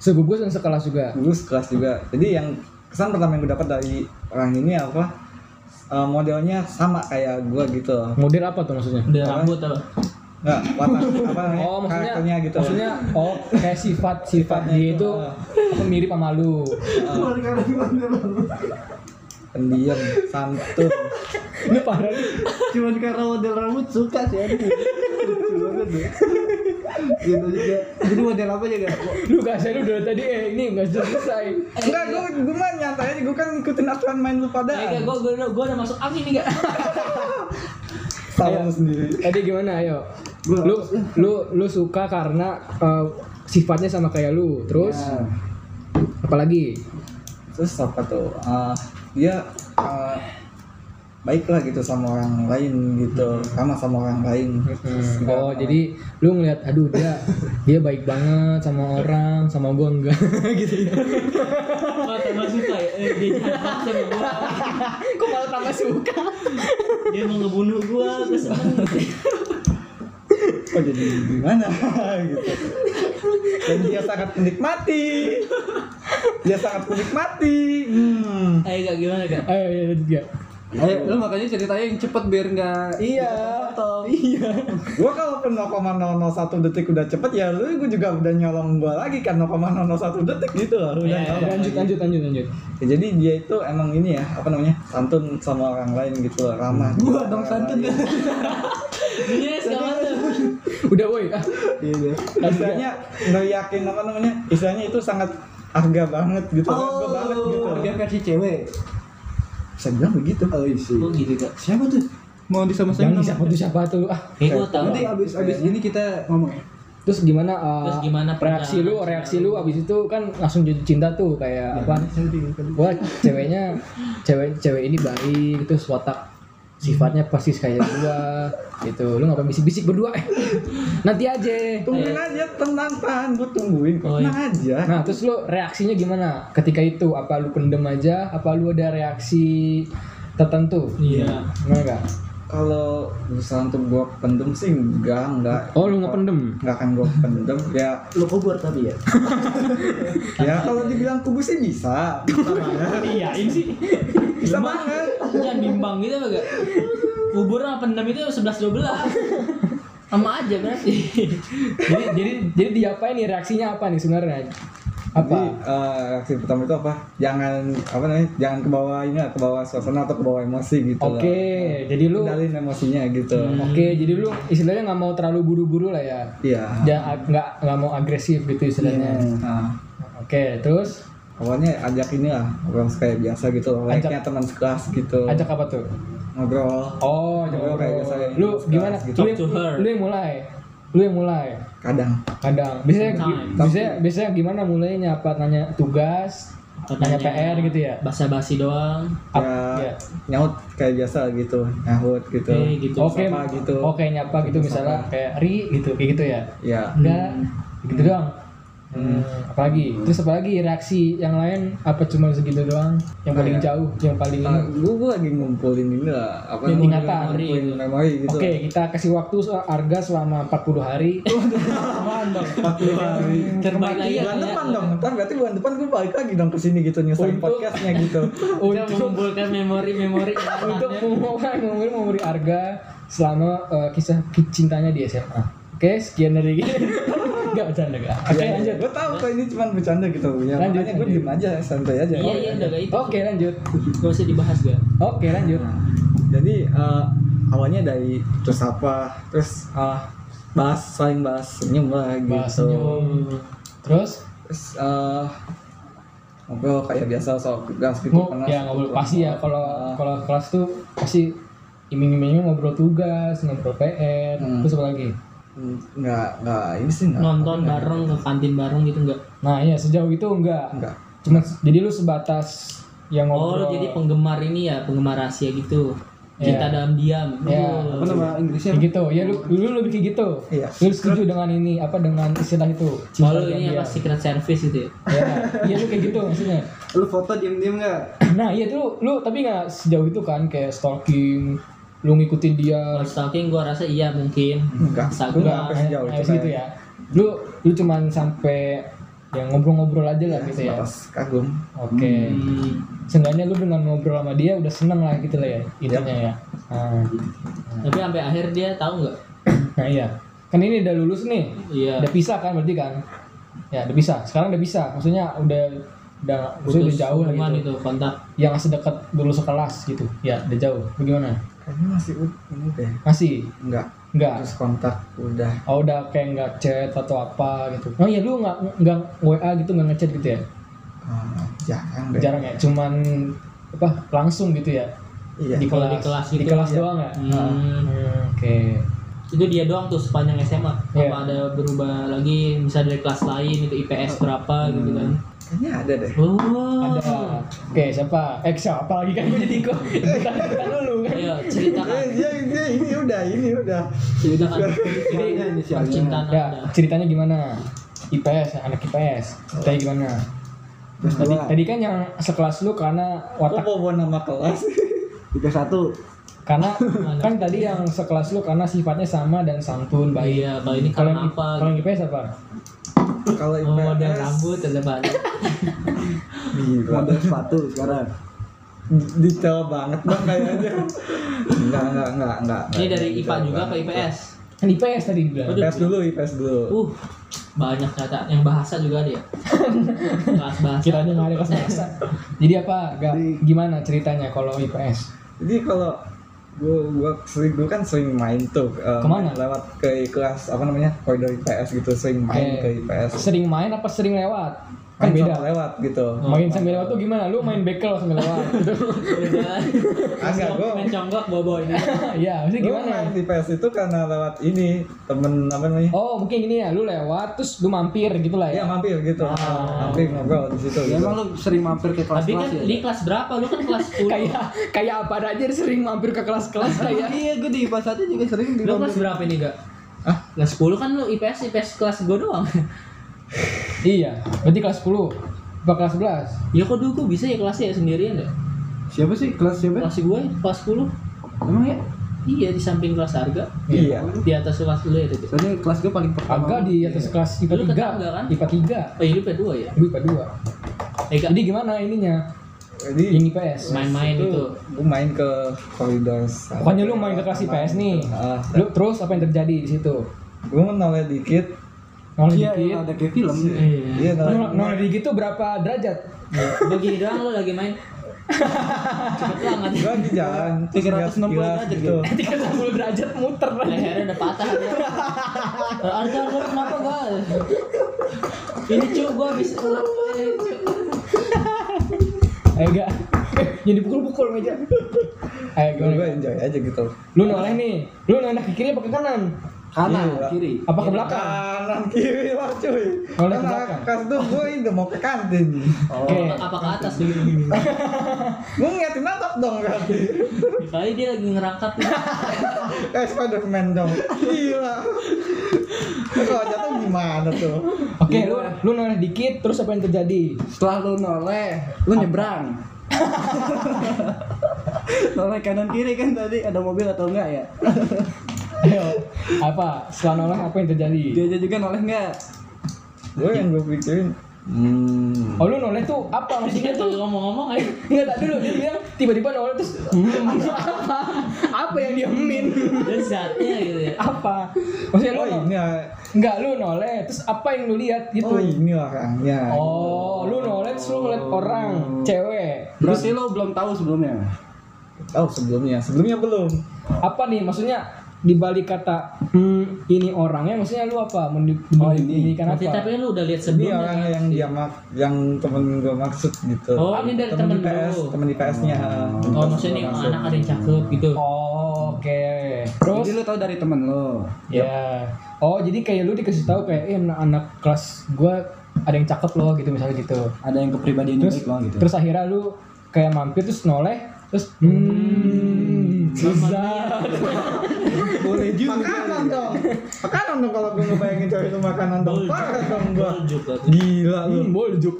Segugus dan sekelas juga? Gugus kelas juga. Jadi yang kesan pertama yang gue dapat dari orang ini apa eh, modelnya sama kayak gua gitu. model apa tuh maksudnya udah rambut apa Nggak, watak apa namanya? *laughs* Oh maksudnya karakternya gitu. maksudnya oh kayak sifat sifat dia itu apa mirip sama lu *laughs* pendiam, santun. *laughs* ini parah nih Cuman karena model rambut suka sih aku. Lucu banget deh. Gitu juga. Jadi model apa juga? lu gak saya lu dari tadi eh ini nggak selesai Enggak, gue gue mah nyantai aja, gue kan ngikutin aturan main lu Eh, padaan. gue gue gue udah masuk angin nih gak? *laughs* Salah lu sendiri. tadi gimana ayo lu lu lu suka karena eh, sifatnya sama kayak lu terus Ya. apalagi terus apa tuh Ah, dia ah, baik lah gitu sama orang lain gitu sama sama orang lain. Juga, oh jadi lu ngeliat aduh dia dia baik banget sama orang sama gua enggak. *laughs* Gitu. Ya Wah tambah suka ya. Eh, dia jahat sama gue. *laughs* kok malah tambah suka? Dia mau ngebunuh gue. Terus oh jadi gimana? *laughs* Gitu dan dia sangat menikmati. Dia sangat menikmati. Hmm. Ayo gak gimana gak? ayo ya lanjut ya Ayo, lu makanya ceritanya yang cepet biar nggak iya. iya. Gua kalaupun 0,001 detik udah cepet ya lu gua juga udah nyolong gua lagi kan 0,001 detik gitu loh. Udah Iya, nyolong lanjut lanjut lanjut lanjut. Ya, jadi dia itu emang ini ya apa namanya santun sama orang lain gitu loh ramah Gua sama dong santun. Dia sekarang tuh. Udah woi ah Iya istilahnya nggak yakin apa namanya istilahnya itu sangat harga banget gitu harga banget gitu Harga versi cewek. bisa bilang begitu Oh iya sih. Gue gitu gak? Siapa tuh? Mau disama-samain yang nama? siapa tuh siapa tuh ah gue tau. Nanti abis abis ini kita ngomong ya. terus gimana uh, Terus gimana reaksi lu reaksi lu abis itu kan langsung jatuh cinta tuh kayak apa wah ceweknya cewek cewek ini baik terus watak sifatnya pasti kayak gua gitu. Lu ngapain bisik-bisik berdua? Eh nanti aja. Tungguin aja tenang tahan gue tungguin. Kok Oh, tenang aja. Nah terus lu reaksinya gimana? Ketika itu apa lu pendem aja? Apa lu ada reaksi tertentu? Iya. gimana enggak kalau berusaha untuk gue pendem sih enggak enggak oh lu ngependem enggak akan gue pendem *laughs* ya Lu kubur tapi ya. *laughs* ya kalau dibilang kubu sih bisa bisa banget Iya ini sih. bisa banget Jangan bimbang gitu apa gak? Kubur sama pendam itu 11 12. Sama aja berarti. *laughs* jadi jadi jadi diapain nih reaksinya apa nih sebenarnya apa Jadi, eh, reaksi pertama itu apa? Jangan apa namanya? Jangan ke bawah ini ke bawah suasana atau ke bawah emosi gitu. oke lah. jadi lu Kendalin emosinya gitu. Oke, jadi lu istilahnya nggak mau terlalu buru-buru lah ya. Iya. Jangan nggak nggak mau agresif gitu istilahnya. Nah, Oke, terus awalnya ajak ini lah, ngobrol kayak biasa gitu. Layaknya teman sekelas gitu. ajak apa tuh? Ngobrol. Oh, Ngobrol kayak biasa. ya, Lu gimana? Gitu. Lu, yang- Talk to her. lu yang mulai. Lu yang mulai. Kadang. Kadang. Biasanya Sometimes. biasanya biasanya gimana mulainya? Apa nanya tugas? Nanya PR gitu ya? Basa-basi doang. Ap- Ya, ya. nyaut kayak biasa gitu. Nyaut gitu. Oke gitu. Oke, Sapa gitu. Oke, nyapa gitu misalnya kayak Ri gitu, kayak gitu ya. Ya. Enggak. Gitu doang. Hmm, apalagi? Terus apalagi reaksi yang lain? Apa cuma segitu doang? Yang paling Kayak- jauh yang paling Nah, ini? gue lagi ngumpulin ini lah. Apa Yang namanya, ingatan. ngumpulin memori gitu. Oke, kita kasih waktu harga selama 40 hari. *laughs* Terbaik lagi. bulan ya. depan dong. Ntar berarti bulan depan gue balik lagi dong ke sini gitu nyusahin Untuk- podcastnya gitu. *laughs* Untuk mengumpulkan memori-memori *laughs* untuk ingatannya. memori memori memberi harga selama eh, kisah ki- cintanya di SMA. Oke, sekian dari Gak bercanda gak? Oke, lanjut. gue tahu kok ini cuma bercanda gitu ya Lanjut, makanya gue diem aja santai aja Iya iya udah gak itu. Oke, lanjut. Gak usah dibahas gak. Oke, lanjut. jadi eh, awalnya dari terus apa terus eh, bahas saling bahas senyum lah gitu Bahas senyum. Terus terus eh, ngobrol kayak biasa soal tugas gitu karena ya ngobrol pasti ya kalau kalau kelas tuh pasti iming-imingnya ngobrol tugas, ngobrol PR, Hmm. terus apa lagi? Nggak nggak ini sih nggak Nonton bareng ke kantin bareng gitu enggak? Nah, iya sejauh itu enggak. nggak Cuma jadi lu sebatas yang Oh, ngobrol. lu jadi penggemar ini ya, penggemar rahasia gitu. Iya. Cinta dalam diam. Iya. Oh. Apa nama Inggrisnya? Kayak gitu. Ya lu lu lebih kayak gitu. Iya. Lu setuju dengan ini apa dengan istilah itu? Oh, Cinta lu dalam ini apa secret service gitu ya? Ya, iya lu kayak gitu maksudnya. Lu foto diem-diem nggak? Nah, iya tuh lu tapi nggak sejauh itu kan kayak stalking, lu ngikutin dia. Kalau stalking gua rasa iya mungkin. nggak Instagram. nggak sampai sejauh itu gitu ya. Lu lu cuman sampai yang ngobrol-ngobrol aja lah gitu ya. Kagum Oke. Hmm. Seenggaknya lu dengan ngobrol sama dia udah seneng lah gitu lah ya intinya ya. Nah, Tapi sampai akhir dia tahu nggak? *clears throat* nah iya. Kan ini udah lulus nih. Iya. Udah pisah kan berarti kan? Ya, udah bisa. Sekarang udah bisa. Maksudnya udah udah maksudnya udah jauh lah gitu. itu kontak. Yang masih dekat dulu sekelas gitu. Ya, udah jauh. Bagaimana? Kayaknya masih ini deh Masih? nggak Enggak. terus kontak udah Oh, udah kayak nggak chat atau apa gitu. Oh iya, lu nggak nggak WA gitu nggak ngechat gitu ya? ah, jarang deh Jarang ya. Cuman apa langsung gitu ya? iya Di kelas. di kelas Di gitu, kelas iya. doang ya? Hmm. Hmm, Oke. Itu dia doang tuh sepanjang SMA. Iya. Apa ada berubah lagi misal dari kelas lain itu IPS berapa gitu kan. Kayaknya ada deh Oh. Ada. Oke, siapa? Eh, siapa lagi kan gue jadi kok ikutan *laughs* ikutan dulu kan. Ayo ceritakan. Eh, dia, dia ini udah ini udah Ceritakan. Inisialnya. percintaan Ya, ceritanya gimana? IPS, anak IPS. Ceritanya gimana? Terus Tadi, tadi kan yang sekelas lu karena kok watak mau bawa nama kelas *laughs* tiga satu. karena *laughs* kan tadi yang sekelas lu karena sifatnya sama dan santun baik. Iya, kalau ini Kalau karena yang, apa? kalau IPS apa? Kalau Oh, IPS ada rambut ada banyak. gila Model sepatu sekarang. detail banget bang kayaknya enggak enggak enggak enggak Ini dari IPA juga ke IPS. Kan IPS tadi bilang. IPS dulu IPS dulu Uh, banyak ternyata yang bahasa juga ada ya. *laughs* Kelas bahasa. Kiranya nggak ada kelas bahasa. *laughs* Jadi apa? Gak, gimana ceritanya kalau IPS? jadi kalau gua gua sering gua kan sering main tuh em, Ke mana? lewat ke kelas apa namanya koridor IPS gitu sering main Oke. ke IPS Sering main apa sering lewat? Kan beda. lewat gitu Main sambil lewat tuh gimana? Lu main bekel sambil lewat *laughs* gitu. Agak, gua- main conggok bawa ini. *laughs* Iya, maksudnya gua gimana? main di IPS itu karena lewat ini temen apa namanya Oh, mungkin gini ya, lu lewat terus lu mampir gitu lah Iya ya. mampir gitu, mampir ngobrol di situ. Ya gitu. emang lu sering mampir ke Tapi kan ya? di kelas berapa? Lu kan kelas 10. kayak kayak apa aja sering mampir ke kelas-kelas kayak *laughs* Iya, gue di IPA satu juga sering di Lu kelas berapa ini, Gak? Hah? Kelas 10 kan lu IPS IPS kelas gue doang. Iya berarti kelas 10 apa kelas 11 ya kok dulu gua bisa ya kelasnya ya sendirian ya? Siapa sih? Kelas siapa? Kelas gue kelas 10. Emang ya? Iya di samping kelas harga. Iya. Di atas kelas dulu ya itu. Soalnya kelas gue paling pertama. agak di atas kelas IPA Lu 3 tetangga kan? IPA Oh, ini P2 ya? 3 gue IPA 2 Eh, Kak, jadi gimana ininya Jadi yang IPS main-main itu. gue main ke koridor. pokoknya lu main ke kelas IPS nih Ah, lu terus apa yang terjadi di situ gue menoleh dikit. Noleh Iya, dikit yang ada kayak film. Iya. Iya. Nol- dikit tuh berapa derajat Begini doang lu lagi main. Cepet banget. Gue lagi jalan. terus 360 lihat sekilas derajat gitu. 30 *laughs* derajat muter Lehernya udah patah dia. Arga, Arga, kenapa gak? Ini cu, gua habis eh, cu. ayo gak eh jadi pukul-pukul meja ayo Gue enjoy aja gitu. lu noleh nih lu noleh ke kiri apa ke kanan Kanan, Iya. kiri. Apa ke belakang? Kanan kiri lah cuy. Oleh ke belakang. Kas itu gue ini mau ke kantin. Oke. Apa, apa ke atas begini? *laughs* Gue ngeliatin atap dong berarti. Kali dia lagi ngerangkap nih. Kayak *laughs* Spiderman dong. Gila. Kalau jatuh gimana tuh? Oke, lu lu noleh dikit terus apa yang terjadi? Setelah lu noleh, lu nyebrang. *laughs* noleh kanan kiri kan tadi ada mobil atau enggak ya? Ayo, apa? Setelah noleh apa yang terjadi? Dia juga noleh enggak? Gue yang gue pikirin. Hmm. Oh lu noleh tuh apa maksudnya Dia tuh ngomong-ngomong aja. Enggak tak dulu dia bilang tiba-tiba noleh terus hmm, apa? Apa yang dia min? Dia zatnya gitu ya. Apa? Maksudnya lu Oh ini ya. enggak lu noleh terus apa yang lu lihat gitu? Oh ini orangnya. Oh, lu noleh terus lu ngeliat orang, cewek. Berarti lo belum tahu sebelumnya. Oh sebelumnya, sebelumnya belum. Apa nih maksudnya di balik kata hmm, ini orangnya maksudnya lu apa? Mendi- Oh, ini. ini kan apa? tapi lu udah lihat Ini sebelumnya. orang kan? yang dia mak, yang temen gue maksud gitu. Oh, ini dari temen IPS, lu. temen IPS-nya. Oh, maksudnya nih anak ada yang cakep gitu. Oh, Oke. Terus Jadi lu tahu dari temen lo. ya. Oh, jadi kayak lu dikasih tahu kayak eh anak, anak kelas gua ada yang cakep loh gitu misalnya gitu. Ada yang kepribadiannya Terus baik lo gitu. terus akhirnya lu kayak mampir terus noleh terus hmm, susah. Boleh juga. Makanan dong. Makanan dong kalau gue ngebayangin cewek itu makanan dong. Parah dong gue. Gila lu. Hmm, boljuk.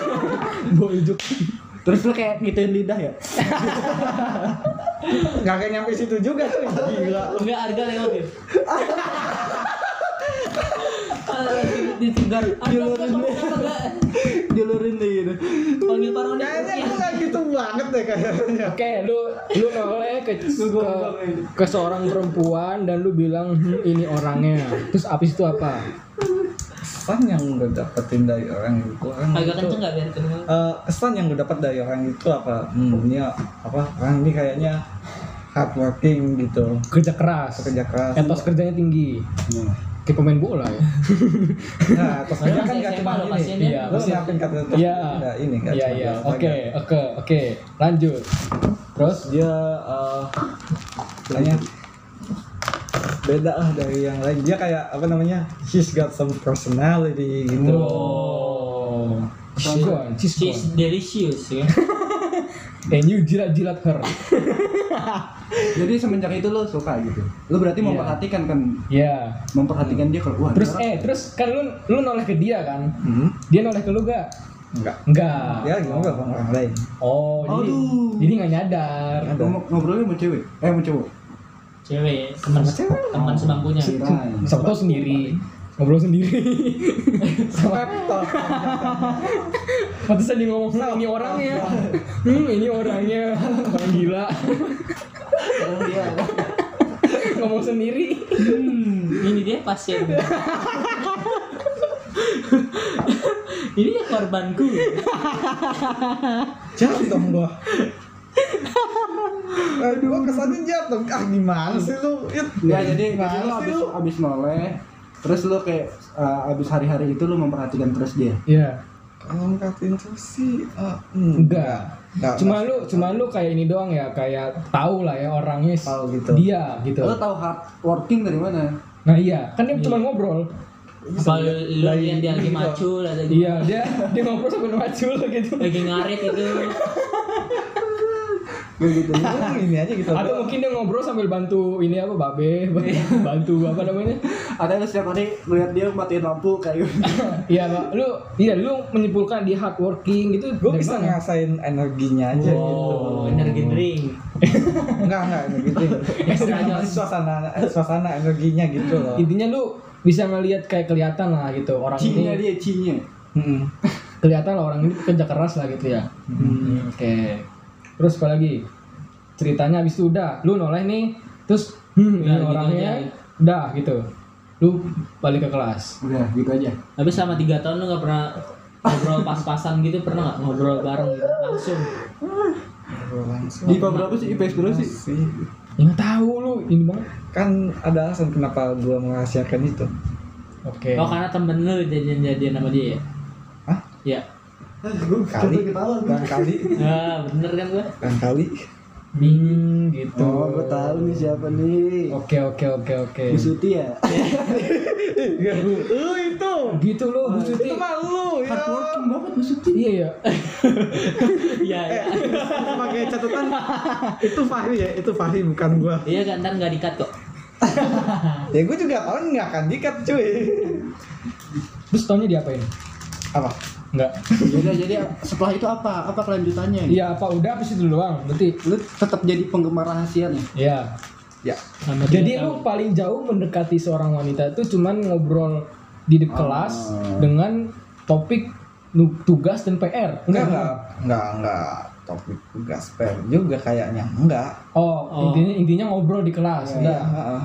*laughs* boljuk. Terus lu kayak ngituin lidah ya? Gak kayak nyampe situ juga tuh. Gila. Enggak harga lewat ya. Ah, Ditinggal. Julurin deh. Gitu. Panggil gak gitu banget deh kayaknya. Oke, lu lu noleh ke, ke ke seorang perempuan dan lu bilang "Hmm, ini orangnya. Terus abis itu apa? Kesan yang gue dapetin dari orang itu orang Agak itu, kenceng enggak biar kedengeran. eh, kesan yang gue dapat dari orang itu apa? Hmm, ini apa? Orang ini kayaknya hardworking gitu, Kerja keras. kerja keras. Etos kerjanya tinggi. Nah. Kayak pemain bola ya. *laughs* Nah, terus kan gak cuma lo ini. Iya, Lu nyiapin kata terus Iya. nggak ini kan? Iya iya. Oke oke oke. Lanjut. Terus Dia eh kayaknya beda lah dari yang lain. Dia kayak apa namanya? She's got some personality gitu. Oh. She's gone. She's She's delicious ya. *laughs* And you jilat-jilat her. *laughs* Jadi semenjak itu lo suka gitu. Lo berarti Iya. memperhatikan kan Ya. memperhatikan dia kalau wah. Terus eh terus kan lu lu noleh ke dia kan? Hmm? Dia noleh ke lu gak? Enggak. Enggak. Lagi ngobrol sama orang lain. Oh, jadi Aduh. jadi nggak nyadar. Ada. Ngom- ngobrolnya sama cewek. Eh sama cowok. Cewek, teman teman sebangkunya. Kirain. Siapa tahu sendiri. Ngobrol sendiri. Laptop. *laughs* Pantesan dia ngomong "Hmm, ini orangnya. Hmm, ini orangnya. Orang gila. Ngomong sendiri. Hmm, ini dia pasien. ini dia korbanku. Jatuh gua. Gua kesannya jatuh. Ah gimana sih lu? Enggak jadi Gimana jadi sih abis, lu? abis noleh terus lo kayak uh, abis hari-hari itu lo memperhatikan terus dia Iya. Kalau ngkatin tuh sih ah, Enggak. Enggak. Cuma lu, cuma lu kayak ini doang ya, kayak tahu lah ya orangnya Tahu gitu. dia gitu. lo tahu hard working dari mana Nah iya, kan dia cuma ngobrol. Apa lu lihat dia lagi macul ada gitu. Iya, dia dia ngobrol sambil macul gitu. Lagi ngarit itu. *laughs* Gue gitu Oh, ini aja gitu. Atau mungkin dia ngobrol sambil bantu ini apa babe, *laughs* bantu apa namanya? ada lo setiap hari ngeliat dia matiin lampu kayak gitu. *laughs* Iya, Pak. Lu iya lu menyimpulkan dia hardworking gitu. gue bisa mana? ngerasain energinya aja gitu. Oh, energi drink. *laughs* Enggak, enggak energi drink. Suasana eh, suasana energinya gitu loh. Intinya lu bisa ngelihat kayak kelihatan lah gitu orang cinya ini dia cinya kelihatan lah orang ini kerja keras lah gitu ya. Hmm, Oke. Terus apa lagi? Ceritanya habis itu udah, lu noleh nih, terus hmm, gitu orangnya aja. udah gitu. Lu balik ke kelas. udah gitu aja Tapi selama tiga tahun lu gak pernah ngobrol pas-pasan gitu pernah nggak ngobrol bareng gitu langsung Ngobrol langsung. di IPA berapa sih IPS berapa sih sih. Ya nggak tahu lu ini banget. Kan ada alasan kenapa gua merahasiakan itu. Oke. oh karena temen lu jadian-jadian sama dia ya Hah? ya Kali, barangkali, ah bener kan gua barangkali. Hmm, gitu. Oh, gue tahu nih siapa nih. Oke oke oke oke. Bu Suti ya? Lu itu. Gitu loh Bu Suti. Itu mah lu ya. Hardworking banget Bu Suti. Iya ya. *laughs* Iya, iya. Pakai catatan itu Fahri ya, itu Fahri bukan gua. Iya, gantar nggak dikat kok. *laughs* Ya gua juga tahu nggak akan dikat cuy. Terus taunya diapain? Apa? Enggak. Jadi jadi setelah itu apa? Apa kelanjutannya? Iya apa udah habis itu doang? Berarti Lu tetap jadi penggemar rahasia nih. Iya. Ya. Sama Jadi lu paling jauh mendekati seorang wanita itu cuman ngobrol di de- kelas Ah. dengan topik tugas dan PR. Enggak enggak enggak enggak topik tugas per juga kayaknya enggak. Oh, Oh. intinya intinya ngobrol di kelas. Iya, Udah. heeh.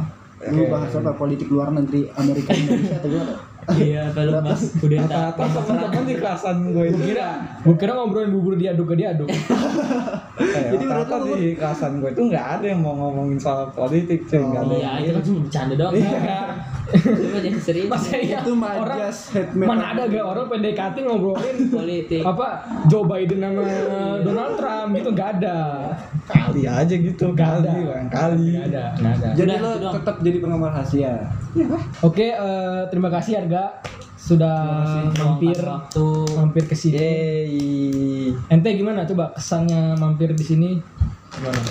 Lu bahas apa? Politik luar negeri Amerika Indonesia atau gimana? Iya, kalau Mas Kudeta. Rata-rata teman-teman di kelasan gue itu Kira, gua kira ngobrolin bubur diaduk ke diaduk. *laughs* Jadi menurut lu- di kelasan gue itu nggak ada yang mau ngomongin soal politik cuy nggak ada Iya, itu kan cuma bercanda doang. Iya. Serius. Iya Itu mah orang mana ada gak orang PDKT ngobrolin politik. apa Joe Biden sama Donald Trump gitu nggak ada. kali aja gitu Nggak kali ada. bang kali Nggak ada, ada. Jadi Udah, lo tetap jadi penggemar rahasia. Oke, eh, terima kasih Arga sudah mampir waktu. mampir ke sini. Ente gimana coba kesannya mampir di sini? Gimana?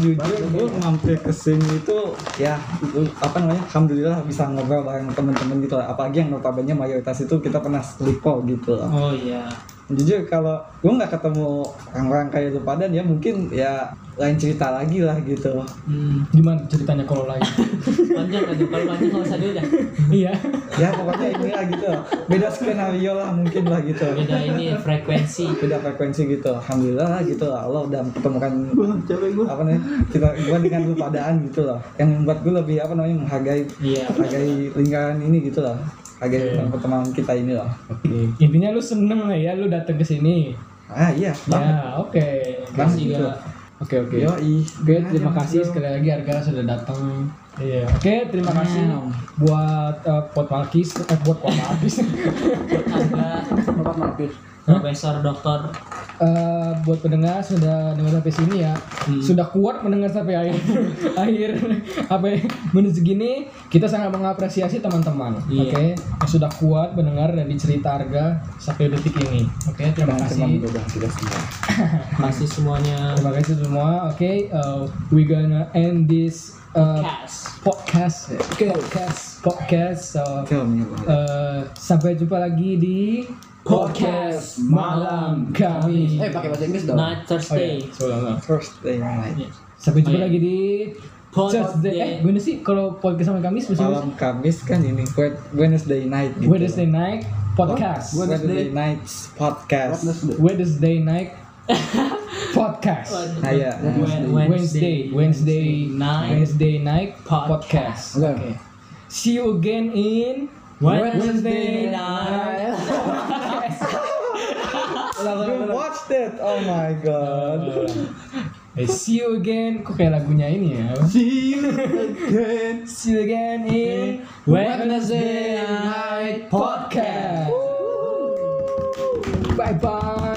Jujur gue mampir ke sini itu ya apa namanya alhamdulillah bisa ngobrol bareng temen-temen gitu lah. apalagi yang notabene mayoritas itu kita pernah selipo gitu lah. Oh iya. Jujur kalau gue nggak ketemu orang-orang kayak lu pada ya mungkin ya lain cerita lagi lah gitu Hmm. Gimana ceritanya kalau lain? *laughs* Panjang tuh. Kalau panjang nggak usah dulu dah. iya. ya pokoknya ini lah gitu beda skenario lah mungkin lah gitu Beda ini frekuensi. beda frekuensi gitu alhamdulillah lah gitu lah Allah udah mempertemukan Capek gue. apa namanya kita gue dengan lu padaan gitu loh yang membuat gue lebih apa namanya menghargai Iya. menghargai lingkaran ini gitu loh hargai Iya. pertemanan kita ini loh. Intinya lu seneng lah ya lu datang ke sini. ah iya Ya, oke. Bang, Kasih gitu. juga. Oke, oke. Yoi. Oke, terima kasih sekali lagi Arga sudah datang. Iya. Oke, terima kasih buat eh, Pot Malkis, eh, buat Pot *laughs* Malkis. Ada Bapak mampir. Profesor Dokter Eh, buat pendengar sudah dengar sampai sini ya. Sudah kuat mendengar sampai akhir *laughs* akhir apa ya, menit segini kita sangat mengapresiasi teman-teman. Iya. Oke, yang sudah kuat mendengar dari cerita Arga sampai detik ini. Oke, terima Teman-teman kasih. semua kasih semuanya. Terima kasih semua. Oke, uh, we gonna end this uh, Cast. podcast. Podcast. Podcast. So, uh, sampai jumpa lagi di podcast malam kami. Eh pakai bahasa Inggris dong. Night Oh, Thursday. iya. Sebentar. First day night Sampai jumpa Oh, iya. lagi di Podcast Thursday. Eh, gimana sih kalau podcast sama Kamis malam Kamis kan ini Wed- Wednesday night gitu. Wednesday night podcast. Wednesday nights podcast. Wednesday night *laughs* podcast. nah ya Wednesday. Wednesday, Wednesday night Wednesday night podcast. podcast. Oke. See you again in Wednesday night. You watched it oh my god Eh, see you again. Kok kayak lagunya ini ya? See you again. See you again in Wednesday night podcast. Bye bye.